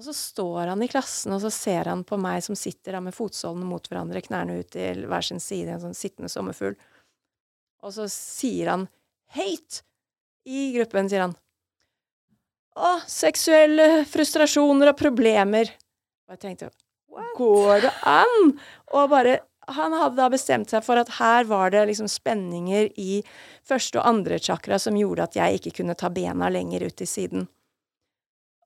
Og så står han i klassen, og så ser han på meg som sitter da med fotsålene mot hverandre, knærne ut til hver sin side, en sånn sittende sommerfugl. Og så sier han høyt i gruppen, sier han. Å, seksuelle frustrasjoner og problemer. Og jeg tenkte What? Går det an? Og bare Han hadde da bestemt seg for at her var det liksom spenninger i første og andre chakra som gjorde at jeg ikke kunne ta bena lenger ut til siden.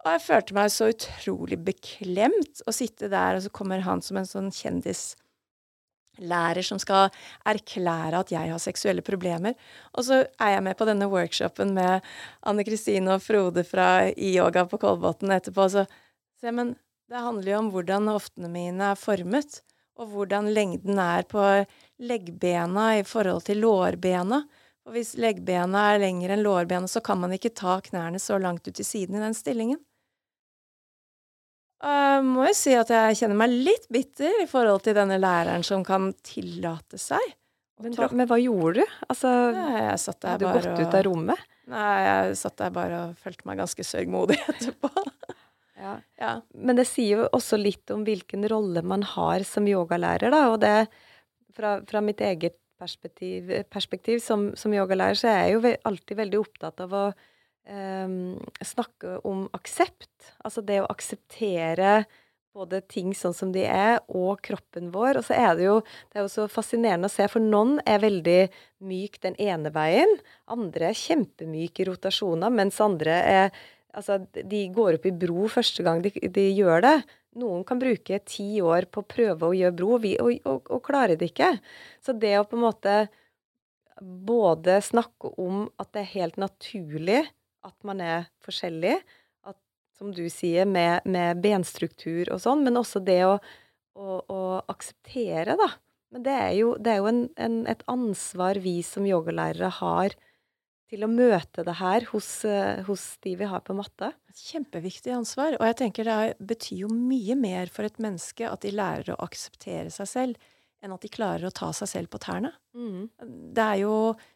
Og jeg følte meg så utrolig beklemt å sitte der, og så kommer han som en sånn kjendislærer som skal erklære at jeg har seksuelle problemer. Og så er jeg med på denne workshopen med Anne Kristine og Frode fra yoga på Kolbotn etterpå. Så se, men det handler jo om hvordan hoftene mine er formet, og hvordan lengden er på leggbena i forhold til lårbena. Og hvis leggbena er lengre enn lårbena, så kan man ikke ta knærne så langt ut til siden i den stillingen. Jeg må jo si at jeg kjenner meg litt bitter i forhold til denne læreren som kan tillate seg. Men, men hva gjorde du? Altså, jeg satt der hadde du gått ut av rommet? Nei, jeg satt der bare og følte meg ganske sørgmodig etterpå. Ja. ja. Men det sier jo også litt om hvilken rolle man har som yogalærer, da. Og det fra, fra mitt eget perspektiv, perspektiv som, som, yogalærer, så er jeg jo alltid veldig opptatt av å um, snakke om aksept. Altså det å akseptere både ting sånn som de er, og kroppen vår. Og så er det jo det er jo så fascinerende å se, for noen er veldig myk den ene veien. Andre er kjempemyke i rotasjoner, mens andre er Altså, de går opp i bro første gang de, de, gjør det. Noen kan bruke ti år på å prøve å gjøre bro, og, og, og, og klarer det ikke. Så det å på en måte både snakke om at det er helt naturlig at man er forskjellig, at, som du sier, med, med benstruktur og sånn, men også det å, å, å akseptere, da. Men det er jo, det er jo en, en, et ansvar vi som yogalærere har til å møte det her hos, hos de vi har på matte. Kjempeviktig ansvar. Og jeg tenker det betyr jo mye mer for et menneske at de lærer å akseptere seg selv, enn at de klarer å ta seg selv på tærne. Mm. Det er jo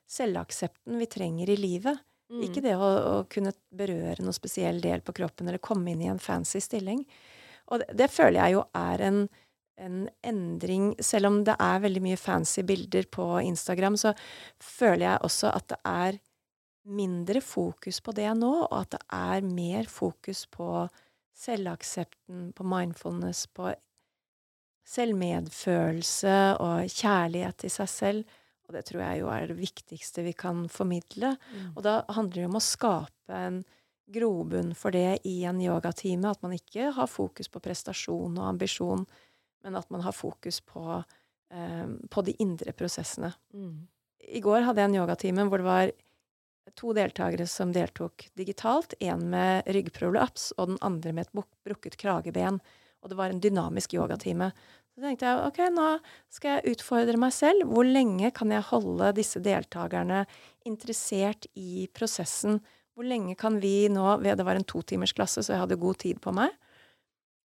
selvaksepten vi trenger i livet. Mm. Ikke det å, å, kunne berøre noen spesiell del på kroppen eller komme inn i en fancy stilling. Og det, det føler jeg jo er en, en, endring Selv om det er veldig mye fancy bilder på Instagram, så føler jeg også at det er mindre fokus på det nå, og at det er mer fokus på selvaksepten, på mindfulness, på selvmedfølelse og kjærlighet til seg selv. Og det tror jeg jo er det viktigste vi kan formidle. Mm. Og da handler det om å skape en grobunn for det i en yogatime. At man ikke har fokus på prestasjon og ambisjon, men at man har fokus på, eh, på de indre prosessene. Mm. I går hadde jeg en yogatime hvor det var to deltakere som deltok digitalt. En med ryggprolaps og den andre med et brukket krageben. Og det var en dynamisk yogatime. Så tenkte jeg ok, nå skal jeg utfordre meg selv. Hvor lenge kan jeg holde disse deltakerne interessert i prosessen? Hvor lenge kan vi nå Det var en totimersklasse, så jeg hadde god tid på meg.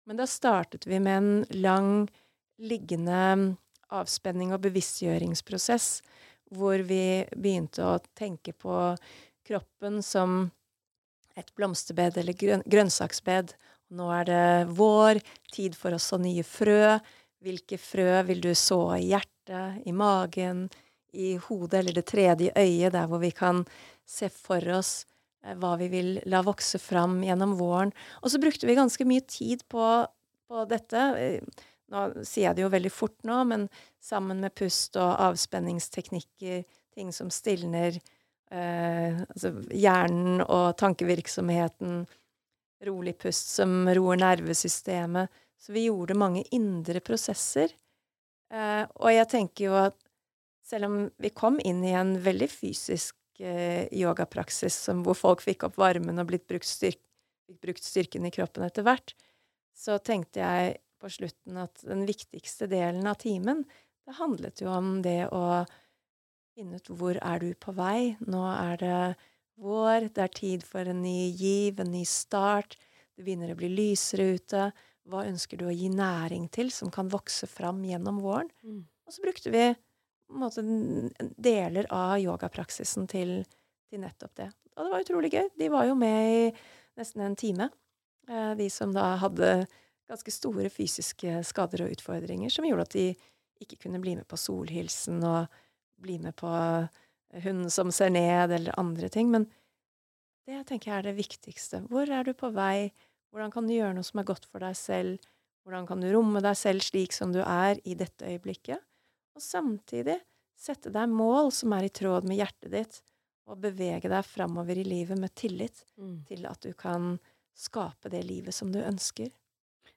Men da startet vi med en lang liggende avspenning og bevisstgjøringsprosess, hvor vi begynte å tenke på kroppen som et blomsterbed eller grøn grønnsaksbed. Nå er det vår, tid for å så nye frø. Hvilke frø vil du så i hjertet, i magen, i hodet eller det tredje øyet, der hvor vi kan se for oss eh, hva vi vil la vokse fram gjennom våren. Og så brukte vi ganske mye tid på, på dette. Eh, nå sier jeg det jo veldig fort nå, men sammen med pust og avspenningsteknikker, ting som stilner eh, altså hjernen og tankevirksomheten, rolig pust som roer nervesystemet, så vi gjorde mange indre prosesser. Eh, og jeg tenker jo at selv om vi kom inn i en veldig fysisk eh, yogapraksis hvor folk fikk opp varmen og blitt brukt, styrk, brukt styrken i kroppen etter hvert, så tenkte jeg på slutten at den viktigste delen av timen, det handlet jo om det å finne ut hvor er du på vei. Nå er det vår, det er tid for en ny giv, en ny start. Det begynner å bli lysere ute. Hva ønsker du å gi næring til som kan vokse fram gjennom våren? Mm. Og så brukte vi måte, deler av yogapraksisen til, til, nettopp det. Og det var utrolig gøy. De var jo med i nesten en time. Eh, de som da hadde ganske store fysiske skader og utfordringer som gjorde at de ikke kunne bli med på solhilsen og bli med på hunden som ser ned, eller andre ting. Men det tenker jeg er det viktigste. Hvor er du på vei? Hvordan kan du gjøre noe som er godt for deg selv? Hvordan kan du romme deg selv slik som du er i dette øyeblikket? Og samtidig sette deg mål som er i tråd med hjertet ditt, og bevege deg framover i livet med tillit mm. til at du kan skape det livet som du ønsker.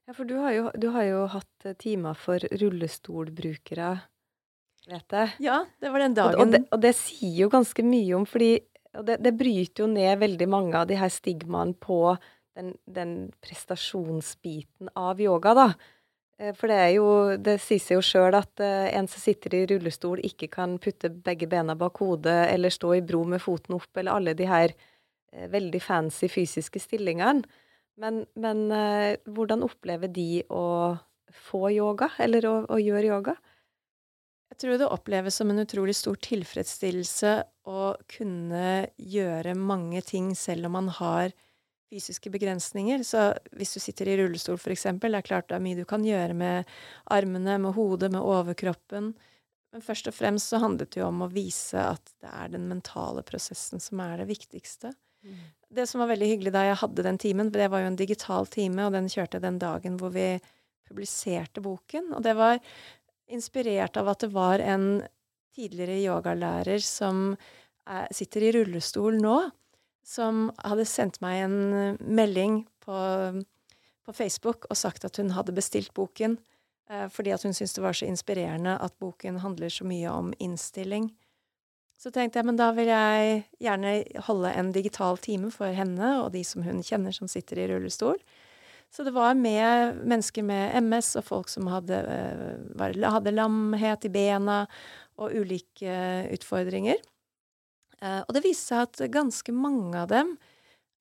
Ja, for du har jo, du har jo hatt timer for rullestolbrukere vet jeg. Ja, det var den dagen. Og, og, det, og det, sier jo ganske mye om, fordi det, det, bryter jo ned veldig mange av de her stigmaene på den, den, prestasjonsbiten av yoga, da. Eh, for det er jo Det sier seg jo sjøl at uh, en som sitter i rullestol, ikke kan putte begge bena bak hodet eller stå i bro med foten opp, eller alle de her uh, veldig fancy fysiske stillingene. Men, men hvordan opplever de å få yoga, eller å, å gjøre yoga? Jeg tror det oppleves som en utrolig stor tilfredsstillelse å kunne gjøre mange ting selv om man har fysiske begrensninger. Så hvis du sitter i rullestol, for eksempel, det er klart det er mye du kan gjøre med armene, med hodet, med overkroppen. Men først og fremst så handlet det jo om å vise at det er den mentale prosessen som er det viktigste. Mm. Det som var veldig hyggelig da jeg hadde den timen, for det var jo en digital time, og den kjørte den dagen hvor vi publiserte boken. Og det var inspirert av at det var en tidligere yogalærer som er, sitter i rullestol nå, som hadde sendt meg en melding på, på Facebook og sagt at hun hadde bestilt boken eh, fordi at hun syntes det var så inspirerende at boken handler så mye om innstilling. Så tenkte jeg men da vil jeg gjerne holde en digital time for henne og de som hun kjenner som sitter i rullestol. Så det var med mennesker med MS og folk som hadde, eh, var, hadde lamhet i bena og ulike utfordringer. Eh, og det viste seg at ganske mange av dem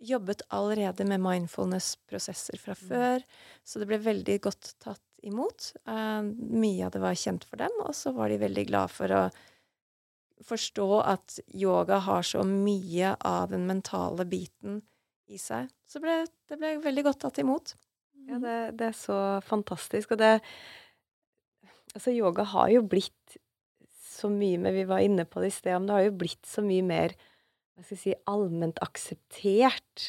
jobbet allerede med mindfulness-prosesser fra mm. før, så det ble veldig godt tatt imot. Eh, mye av det var kjent for dem, og så var de veldig glad for å forstå at yoga har så mye av den mentale biten i seg. Så ble, det ble veldig godt tatt imot. Ja, det, det, er så fantastisk. Og det Altså, yoga har jo blitt så mye med Vi var inne på det i sted, men det har jo blitt så mye mer hva skal jeg si, allment akseptert.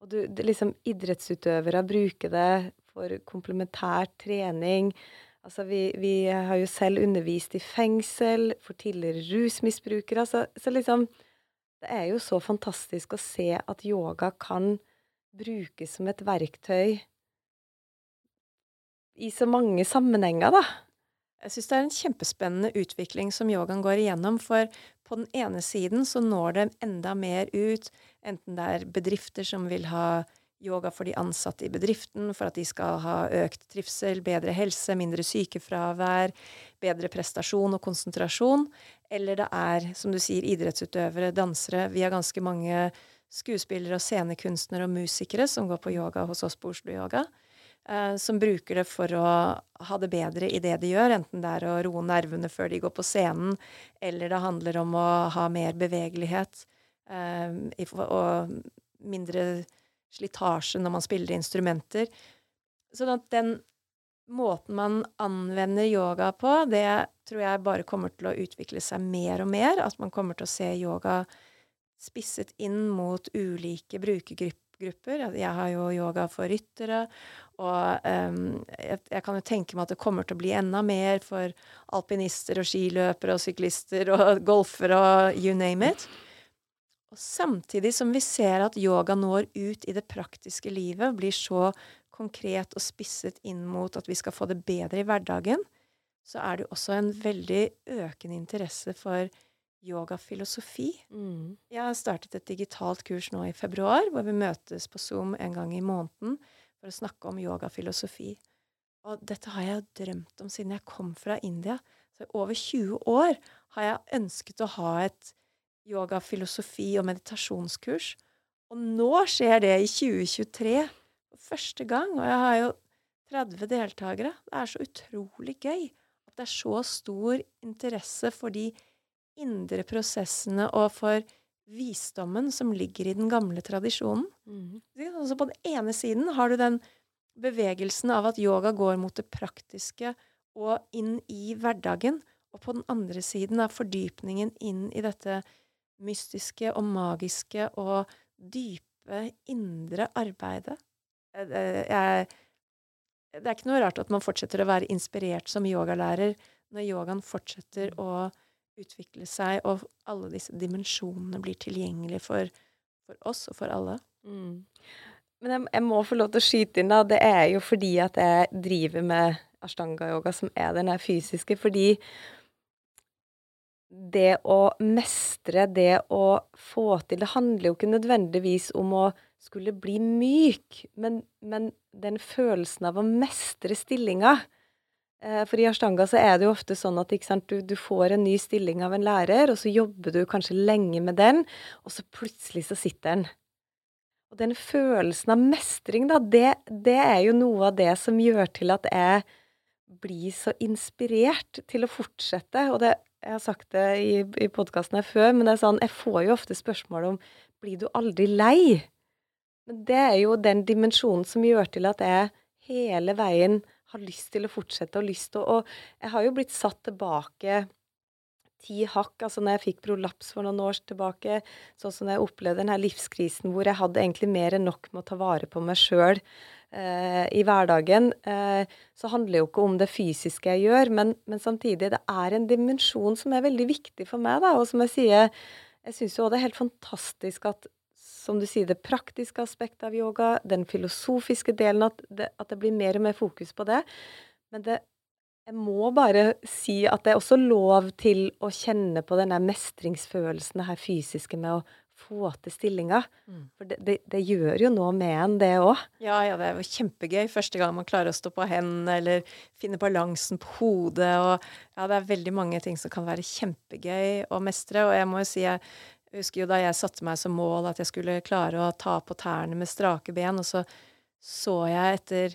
Og du, det, liksom, idrettsutøvere bruker det for komplementær trening. Altså, vi, vi, har jo selv undervist i fengsel for tidligere rusmisbrukere. Altså, så liksom Det er jo så fantastisk å se at yoga kan brukes som et verktøy i så mange sammenhenger, da. Jeg syns det er en kjempespennende utvikling som yogaen går igjennom. For på den ene siden så når det enda mer ut, enten det er bedrifter som vil ha yoga for de ansatte i bedriften, for at de skal ha økt trivsel, bedre helse, mindre sykefravær, bedre prestasjon og konsentrasjon. Eller det er, som du sier, idrettsutøvere, dansere. Vi har ganske mange skuespillere og scenekunstnere og musikere som går på yoga hos oss på Oslo Yoga som bruker det for å ha det bedre i det de gjør, enten det er å roe nervene før de går på scenen, eller det handler om å ha mer bevegelighet eh, og mindre slitasje når man spiller instrumenter. Sånn at den måten man anvender yoga på, det tror jeg bare kommer til å utvikle seg mer og mer. At man kommer til å se yoga spisset inn mot ulike brukergrupper grupper. Jeg har jo yoga for ryttere, og um, jeg, jeg, kan jo tenke meg at det kommer til å bli enda mer for alpinister og skiløpere og syklister og golfere og you name it. Og samtidig som vi ser at yoga når ut i det praktiske livet, blir så konkret og spisset inn mot at vi skal få det bedre i hverdagen, så er det jo også en veldig økende interesse for yogafilosofi. Mm. Jeg har startet et digitalt kurs nå i februar, hvor vi møtes på Zoom en gang i måneden for å snakke om yogafilosofi. Og dette har jeg drømt om siden jeg kom fra India. Så i over 20 år har jeg ønsket å ha et yogafilosofi og meditasjonskurs. Og nå skjer det i 2023 for første gang. Og jeg har jo 30 deltakere. Det er så utrolig gøy at det er så stor interesse for de indre prosessene og for visdommen som ligger i den gamle tradisjonen. Mm. Altså på den ene siden har du den bevegelsen av at yoga går mot det praktiske og inn i hverdagen. Og på den andre siden er fordypningen inn i dette mystiske og magiske og dype indre arbeidet. Eh, jeg, det er ikke noe rart at man fortsetter å være inspirert som yogalærer når yogaen fortsetter mm. å utvikle seg, og alle disse dimensjonene blir tilgjengelige for, for oss og for alle. Mm. Men jeg, jeg, må få lov til å skyte inn, da. Det er jo fordi at jeg driver med ashtanga-yoga, som er den her fysiske. Fordi det å mestre, det å få til Det handler jo ikke nødvendigvis om å skulle bli myk, men, men den følelsen av å mestre stillinga. Eh, for i ashtanga så er det jo ofte sånn at sant, du, du, får en ny stilling av en lærer, og så jobber du kanskje lenge med den, og så plutselig så sitter den. Og den følelsen av mestring, da, det, det er jo noe av det som gjør til at jeg blir så inspirert til å fortsette. Og det, jeg har sagt det i, i podkasten her før, men det er sånn, jeg får jo ofte spørsmål om blir du aldri lei? Men det er jo den dimensjonen som gjør til at jeg hele veien har lyst til å fortsette og lyst til å Og jeg har jo blitt satt tilbake ti hakk. Altså når jeg fikk prolaps for noen år tilbake, sånn som jeg opplevde denne livskrisen hvor jeg hadde egentlig mer enn nok med å ta vare på meg sjøl eh, i hverdagen, eh, så handler det jo ikke om det fysiske jeg gjør, men, men, samtidig, det er en dimensjon som er veldig viktig for meg, da. Og som jeg sier, jeg syns jo det er helt fantastisk at som du sier, det praktiske aspektet av yoga, den filosofiske delen, at det, at det blir mer og mer fokus på det. Men det jeg må bare si at det er også lov til å kjenne på denne mestringsfølelsen, det her fysiske med å få til stillinga. Mm. For det, det, det, gjør jo noe med en, det òg. Ja, ja, det er jo kjempegøy første gang man klarer å stå på hendene eller finne balansen på hodet. Og ja, det er veldig mange ting som kan være kjempegøy å mestre. Og jeg må jo si, jeg husker jo da jeg satte meg som mål at jeg skulle klare å ta på tærne med strake ben, og så så jeg etter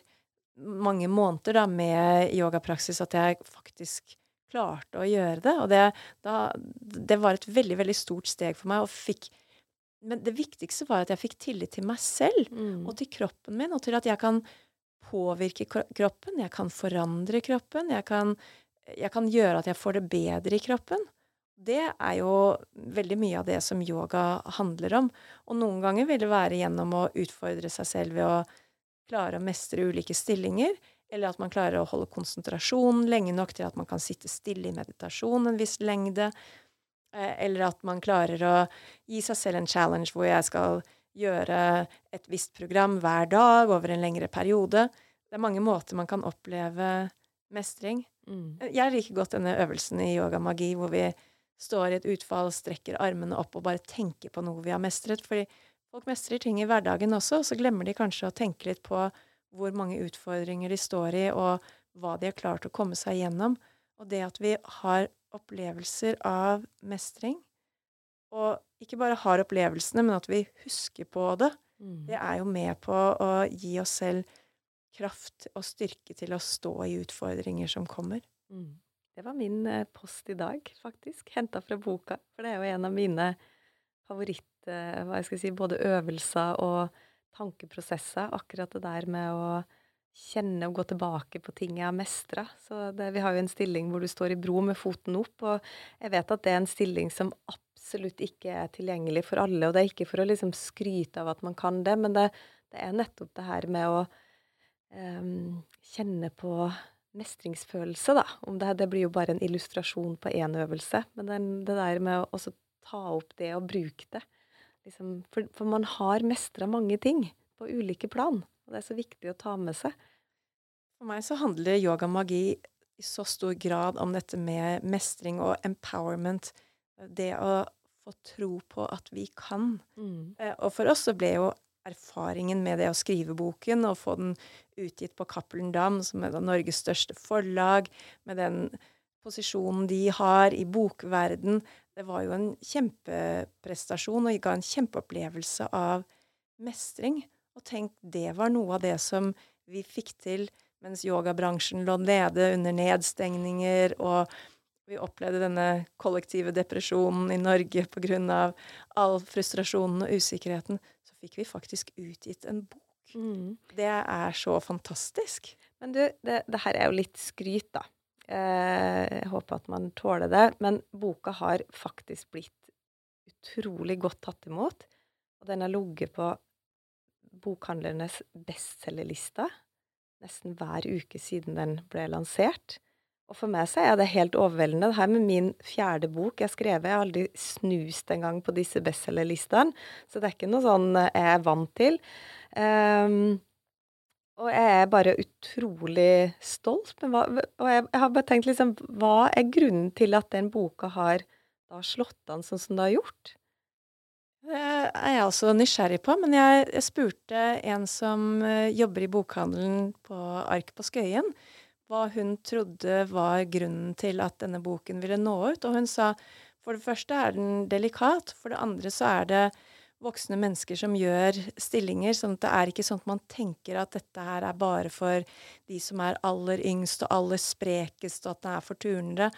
mange måneder da, med yogapraksis at jeg faktisk klarte å gjøre det. Og det, da, det var et veldig, veldig stort steg for meg. Og fikk, men det viktigste var at jeg fikk tillit til meg selv mm. og til kroppen min, og til at jeg kan påvirke kroppen, jeg kan forandre kroppen, jeg kan, jeg kan gjøre at jeg får det bedre i kroppen. Det er jo veldig mye av det som yoga handler om. Og noen ganger vil det være gjennom å utfordre seg selv ved å klare å mestre ulike stillinger, eller at man klarer å holde konsentrasjonen lenge nok til at man kan sitte stille i meditasjon en viss lengde, eh, eller at man klarer å gi seg selv en challenge hvor jeg skal gjøre et visst program hver dag over en lengre periode. Det er mange måter man kan oppleve mestring. Mm. Jeg liker godt denne øvelsen i yoga magi hvor vi står i et utfall, strekker armene opp og bare tenker på noe vi har mestret. fordi Folk mestrer ting i hverdagen også, så glemmer de kanskje å tenke litt på hvor mange utfordringer de står i, og hva de har klart å komme seg gjennom. Og det at vi har opplevelser av mestring, og ikke bare har opplevelsene, men at vi husker på det, mm. det er jo med på å gi oss selv kraft og styrke til å stå i utfordringer som kommer. Mm. Det var min eh, post i dag, faktisk. Henta fra boka. For det er jo en av mine favoritter Eh, hva jeg skal si, både øvelser og tankeprosesser. Akkurat det der med å kjenne og gå tilbake på ting jeg har mestra. Så vi har jo en stilling hvor du står i bro med foten opp, og jeg vet at det er en stilling som absolutt ikke er tilgjengelig for alle. Og det er ikke for å liksom skryte av at man kan det, men det, det er nettopp det her med å um, kjenne på mestringsfølelse, da. Om det, det, blir jo bare en illustrasjon på én øvelse, men den, det der med å også ta opp det og bruke det liksom, for, for, man har mestra mange ting på ulike plan, og det er så viktig å ta med seg. For meg så handler yoga magi i så stor grad om dette med mestring og empowerment. Det å få tro på at vi kan. Mm. Eh, og for oss så ble jo erfaringen med det å skrive boken og få den utgitt på Cappelen Dam, som er Norges største forlag, med den posisjonen de har i bokverden. Det var jo en kjempeprestasjon og ga en kjempeopplevelse av mestring. Og tenk, det var noe av det som vi fikk til mens yogabransjen lå nede under nedstengninger, og vi opplevde denne kollektive depresjonen i Norge pga. all frustrasjonen og usikkerheten, så fikk vi faktisk utgitt en bok. Mm. Det er så fantastisk. Men du, det, det her er jo litt skryt, da. Eh, jeg håper at man tåler det. Men boka har faktisk blitt utrolig godt tatt imot. Og den har ligget på bokhandlernes bestselgerliste nesten hver uke siden den ble lansert. Og for meg så er det helt overveldende. Det her med min fjerde bok jeg skrev, jeg har aldri snust engang på disse bestselgerlistene, så det er ikke noe sånn jeg er vant til. Um, og jeg er bare utrolig stolt. Hva, og jeg, jeg, har bare tenkt liksom Hva er grunnen til at den boka har da slått an sånn som det har gjort? Det er jeg også nysgjerrig på, men jeg, jeg spurte en som uh, jobber i bokhandelen på Ark på Skøyen, hva hun trodde var grunnen til at denne boken ville nå ut. Og hun sa for det første er den delikat, for det andre så er det voksne mennesker som gjør stillinger. sånn at det er ikke sånn at man tenker at dette her er bare for de som er aller yngst og aller sprekest, og at det er for turnere.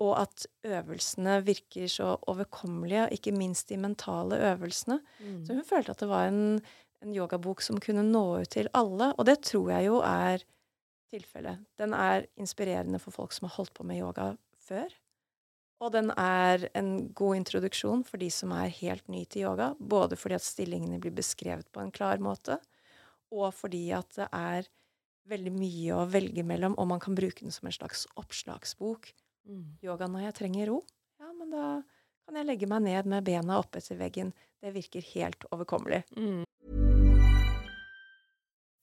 Og at øvelsene virker så overkommelige, ikke minst de mentale øvelsene. Mm. Så hun følte at det var en, en yogabok som kunne nå ut til alle. Og det tror jeg jo er tilfellet. Den er inspirerende for folk som har holdt på med yoga før. Og den er en god introduksjon for de som er helt ny til yoga. Både fordi at stillingene blir beskrevet på en klar måte, og fordi at det er veldig mye å velge mellom, og man kan bruke den som en slags oppslagsbok. Mm. Yoga når jeg trenger ro. Ja, men da kan jeg legge meg ned med bena oppetter veggen. Det virker helt overkommelig. Mm.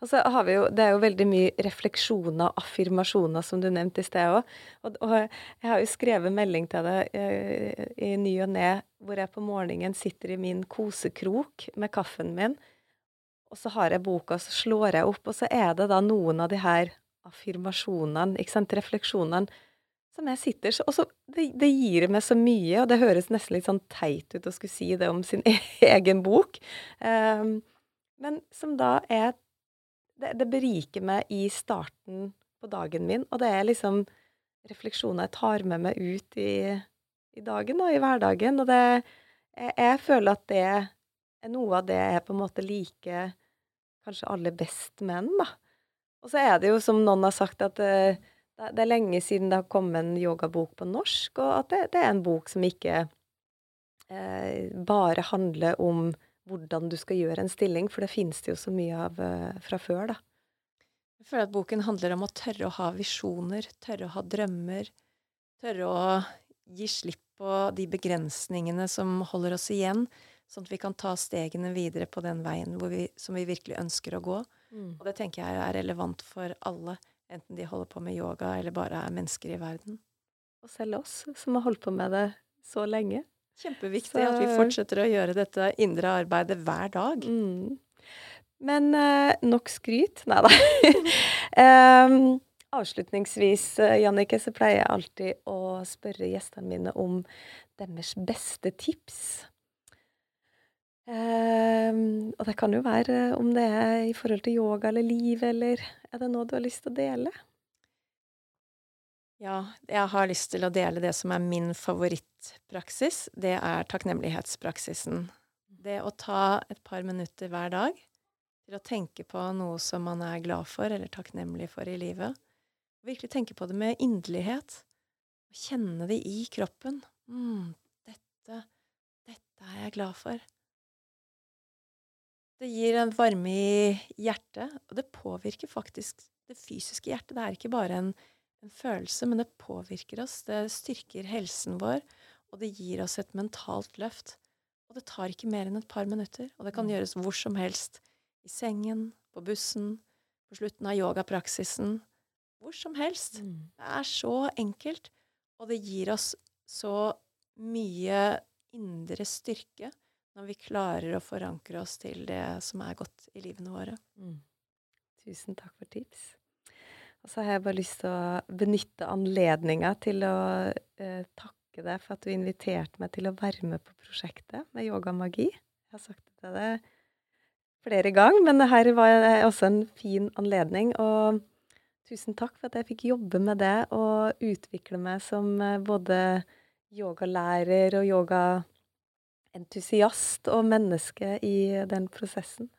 Og så har vi jo, Det er jo veldig mye refleksjoner og affirmasjoner, som du nevnte i sted òg. Og, og, jeg har jo skrevet melding til deg eh, i ny og ne, hvor jeg på morgenen sitter i min kosekrok med kaffen min, og så har jeg boka, så slår jeg opp, og så er det da noen av de her affirmasjonene, ikke sant, refleksjonene, som jeg sitter så, så det, det, gir meg så mye, og det høres nesten litt sånn teit ut å skulle si det om sin egen bok, um, men som da er det, det, beriker meg i starten på dagen min, og det er liksom refleksjoner jeg tar med meg ut i, i dagen og i hverdagen. Og det jeg, jeg, føler at det er noe av det jeg på en måte liker kanskje aller best med den, da. Og så er det jo, som noen har sagt, at det, det er lenge siden det har kommet en yogabok på norsk, og at det, det er en bok som ikke eh, bare handler om hvordan du skal gjøre en stilling, for det finnes det jo så mye av uh, fra før, da. Jeg føler at boken handler om å tørre å ha visjoner, tørre å ha drømmer, tørre å gi slipp på de begrensningene som holder oss igjen, sånn at vi kan ta stegene videre på den veien vi, som vi virkelig ønsker å gå. Mm. Og det tenker jeg er relevant for alle, enten de holder på med yoga eller bare er mennesker i verden. Og selv oss, som har holdt på med det så lenge. Kjempeviktig så... at vi fortsetter å gjøre dette indre arbeidet hver dag. Mm. Men uh, nok skryt. Nei da. um, avslutningsvis, uh, Jannicke, så pleier jeg alltid å spørre gjestene mine om deres beste tips. Um, og det kan jo være om det er i forhold til yoga eller liv, eller er det noe du har lyst til å dele? Ja, jeg har lyst til å dele det som er min favorittpraksis. Det er takknemlighetspraksisen. Det å ta et par minutter hver dag til å tenke på noe som man er glad for eller takknemlig for i livet. Virkelig tenke på det med inderlighet. Kjenne det i kroppen. mm, dette, dette er jeg glad for. Det gir en varme i hjertet, og det påvirker faktisk det fysiske hjertet. Det er ikke bare en, en, følelse, men det påvirker oss. Det styrker helsen vår, og det gir oss et mentalt løft. Og det tar ikke mer enn et par minutter, og det kan mm. gjøres hvor som helst. I sengen, på bussen, på slutten av yogapraksisen. Hvor som helst. Mm. Det er så enkelt, og det gir oss så mye indre styrke når vi klarer å forankre oss til det som er godt i livene våre. Mm. Tusen takk for tips. Og så har jeg bare lyst til å benytte anledninga til å eh, takke deg for at du inviterte meg til å være med på prosjektet med yogamagi. Jeg har sagt det til deg flere ganger, men dette var også en fin anledning. Og tusen takk for at jeg fikk jobbe med det og utvikle meg som eh, både yogalærer og yoga entusiast og menneske i den prosessen.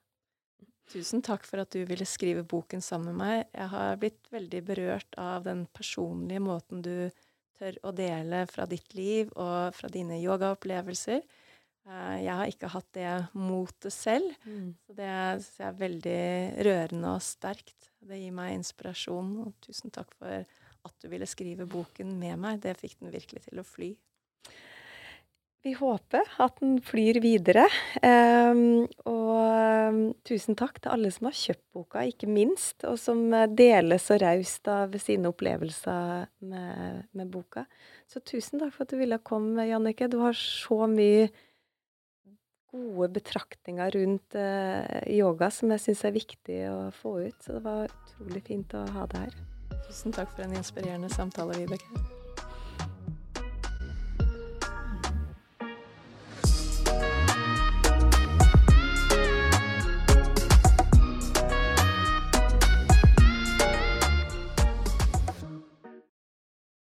Tusen takk for at du ville skrive boken sammen med meg. Jeg har blitt veldig berørt av den personlige måten du tør å dele fra ditt liv og fra dine yogaopplevelser. Eh, jeg har ikke hatt det motet selv, mm. så det syns jeg er veldig rørende og sterkt. Det gir meg inspirasjon, og tusen takk for at du ville skrive boken med meg. Det fikk den virkelig til å fly. Vi håper at den flyr videre. Um, og um, tusen takk til alle som har kjøpt boka, ikke minst, og som eh, deler så raust av sine opplevelser med, med, boka. Så tusen takk for at du ville komme, Jannike. Du har så mye gode betraktninger rundt uh, yoga som jeg syns er viktig å få ut. Så det var utrolig fint å ha deg her. Tusen takk for en inspirerende samtale, Vibeke.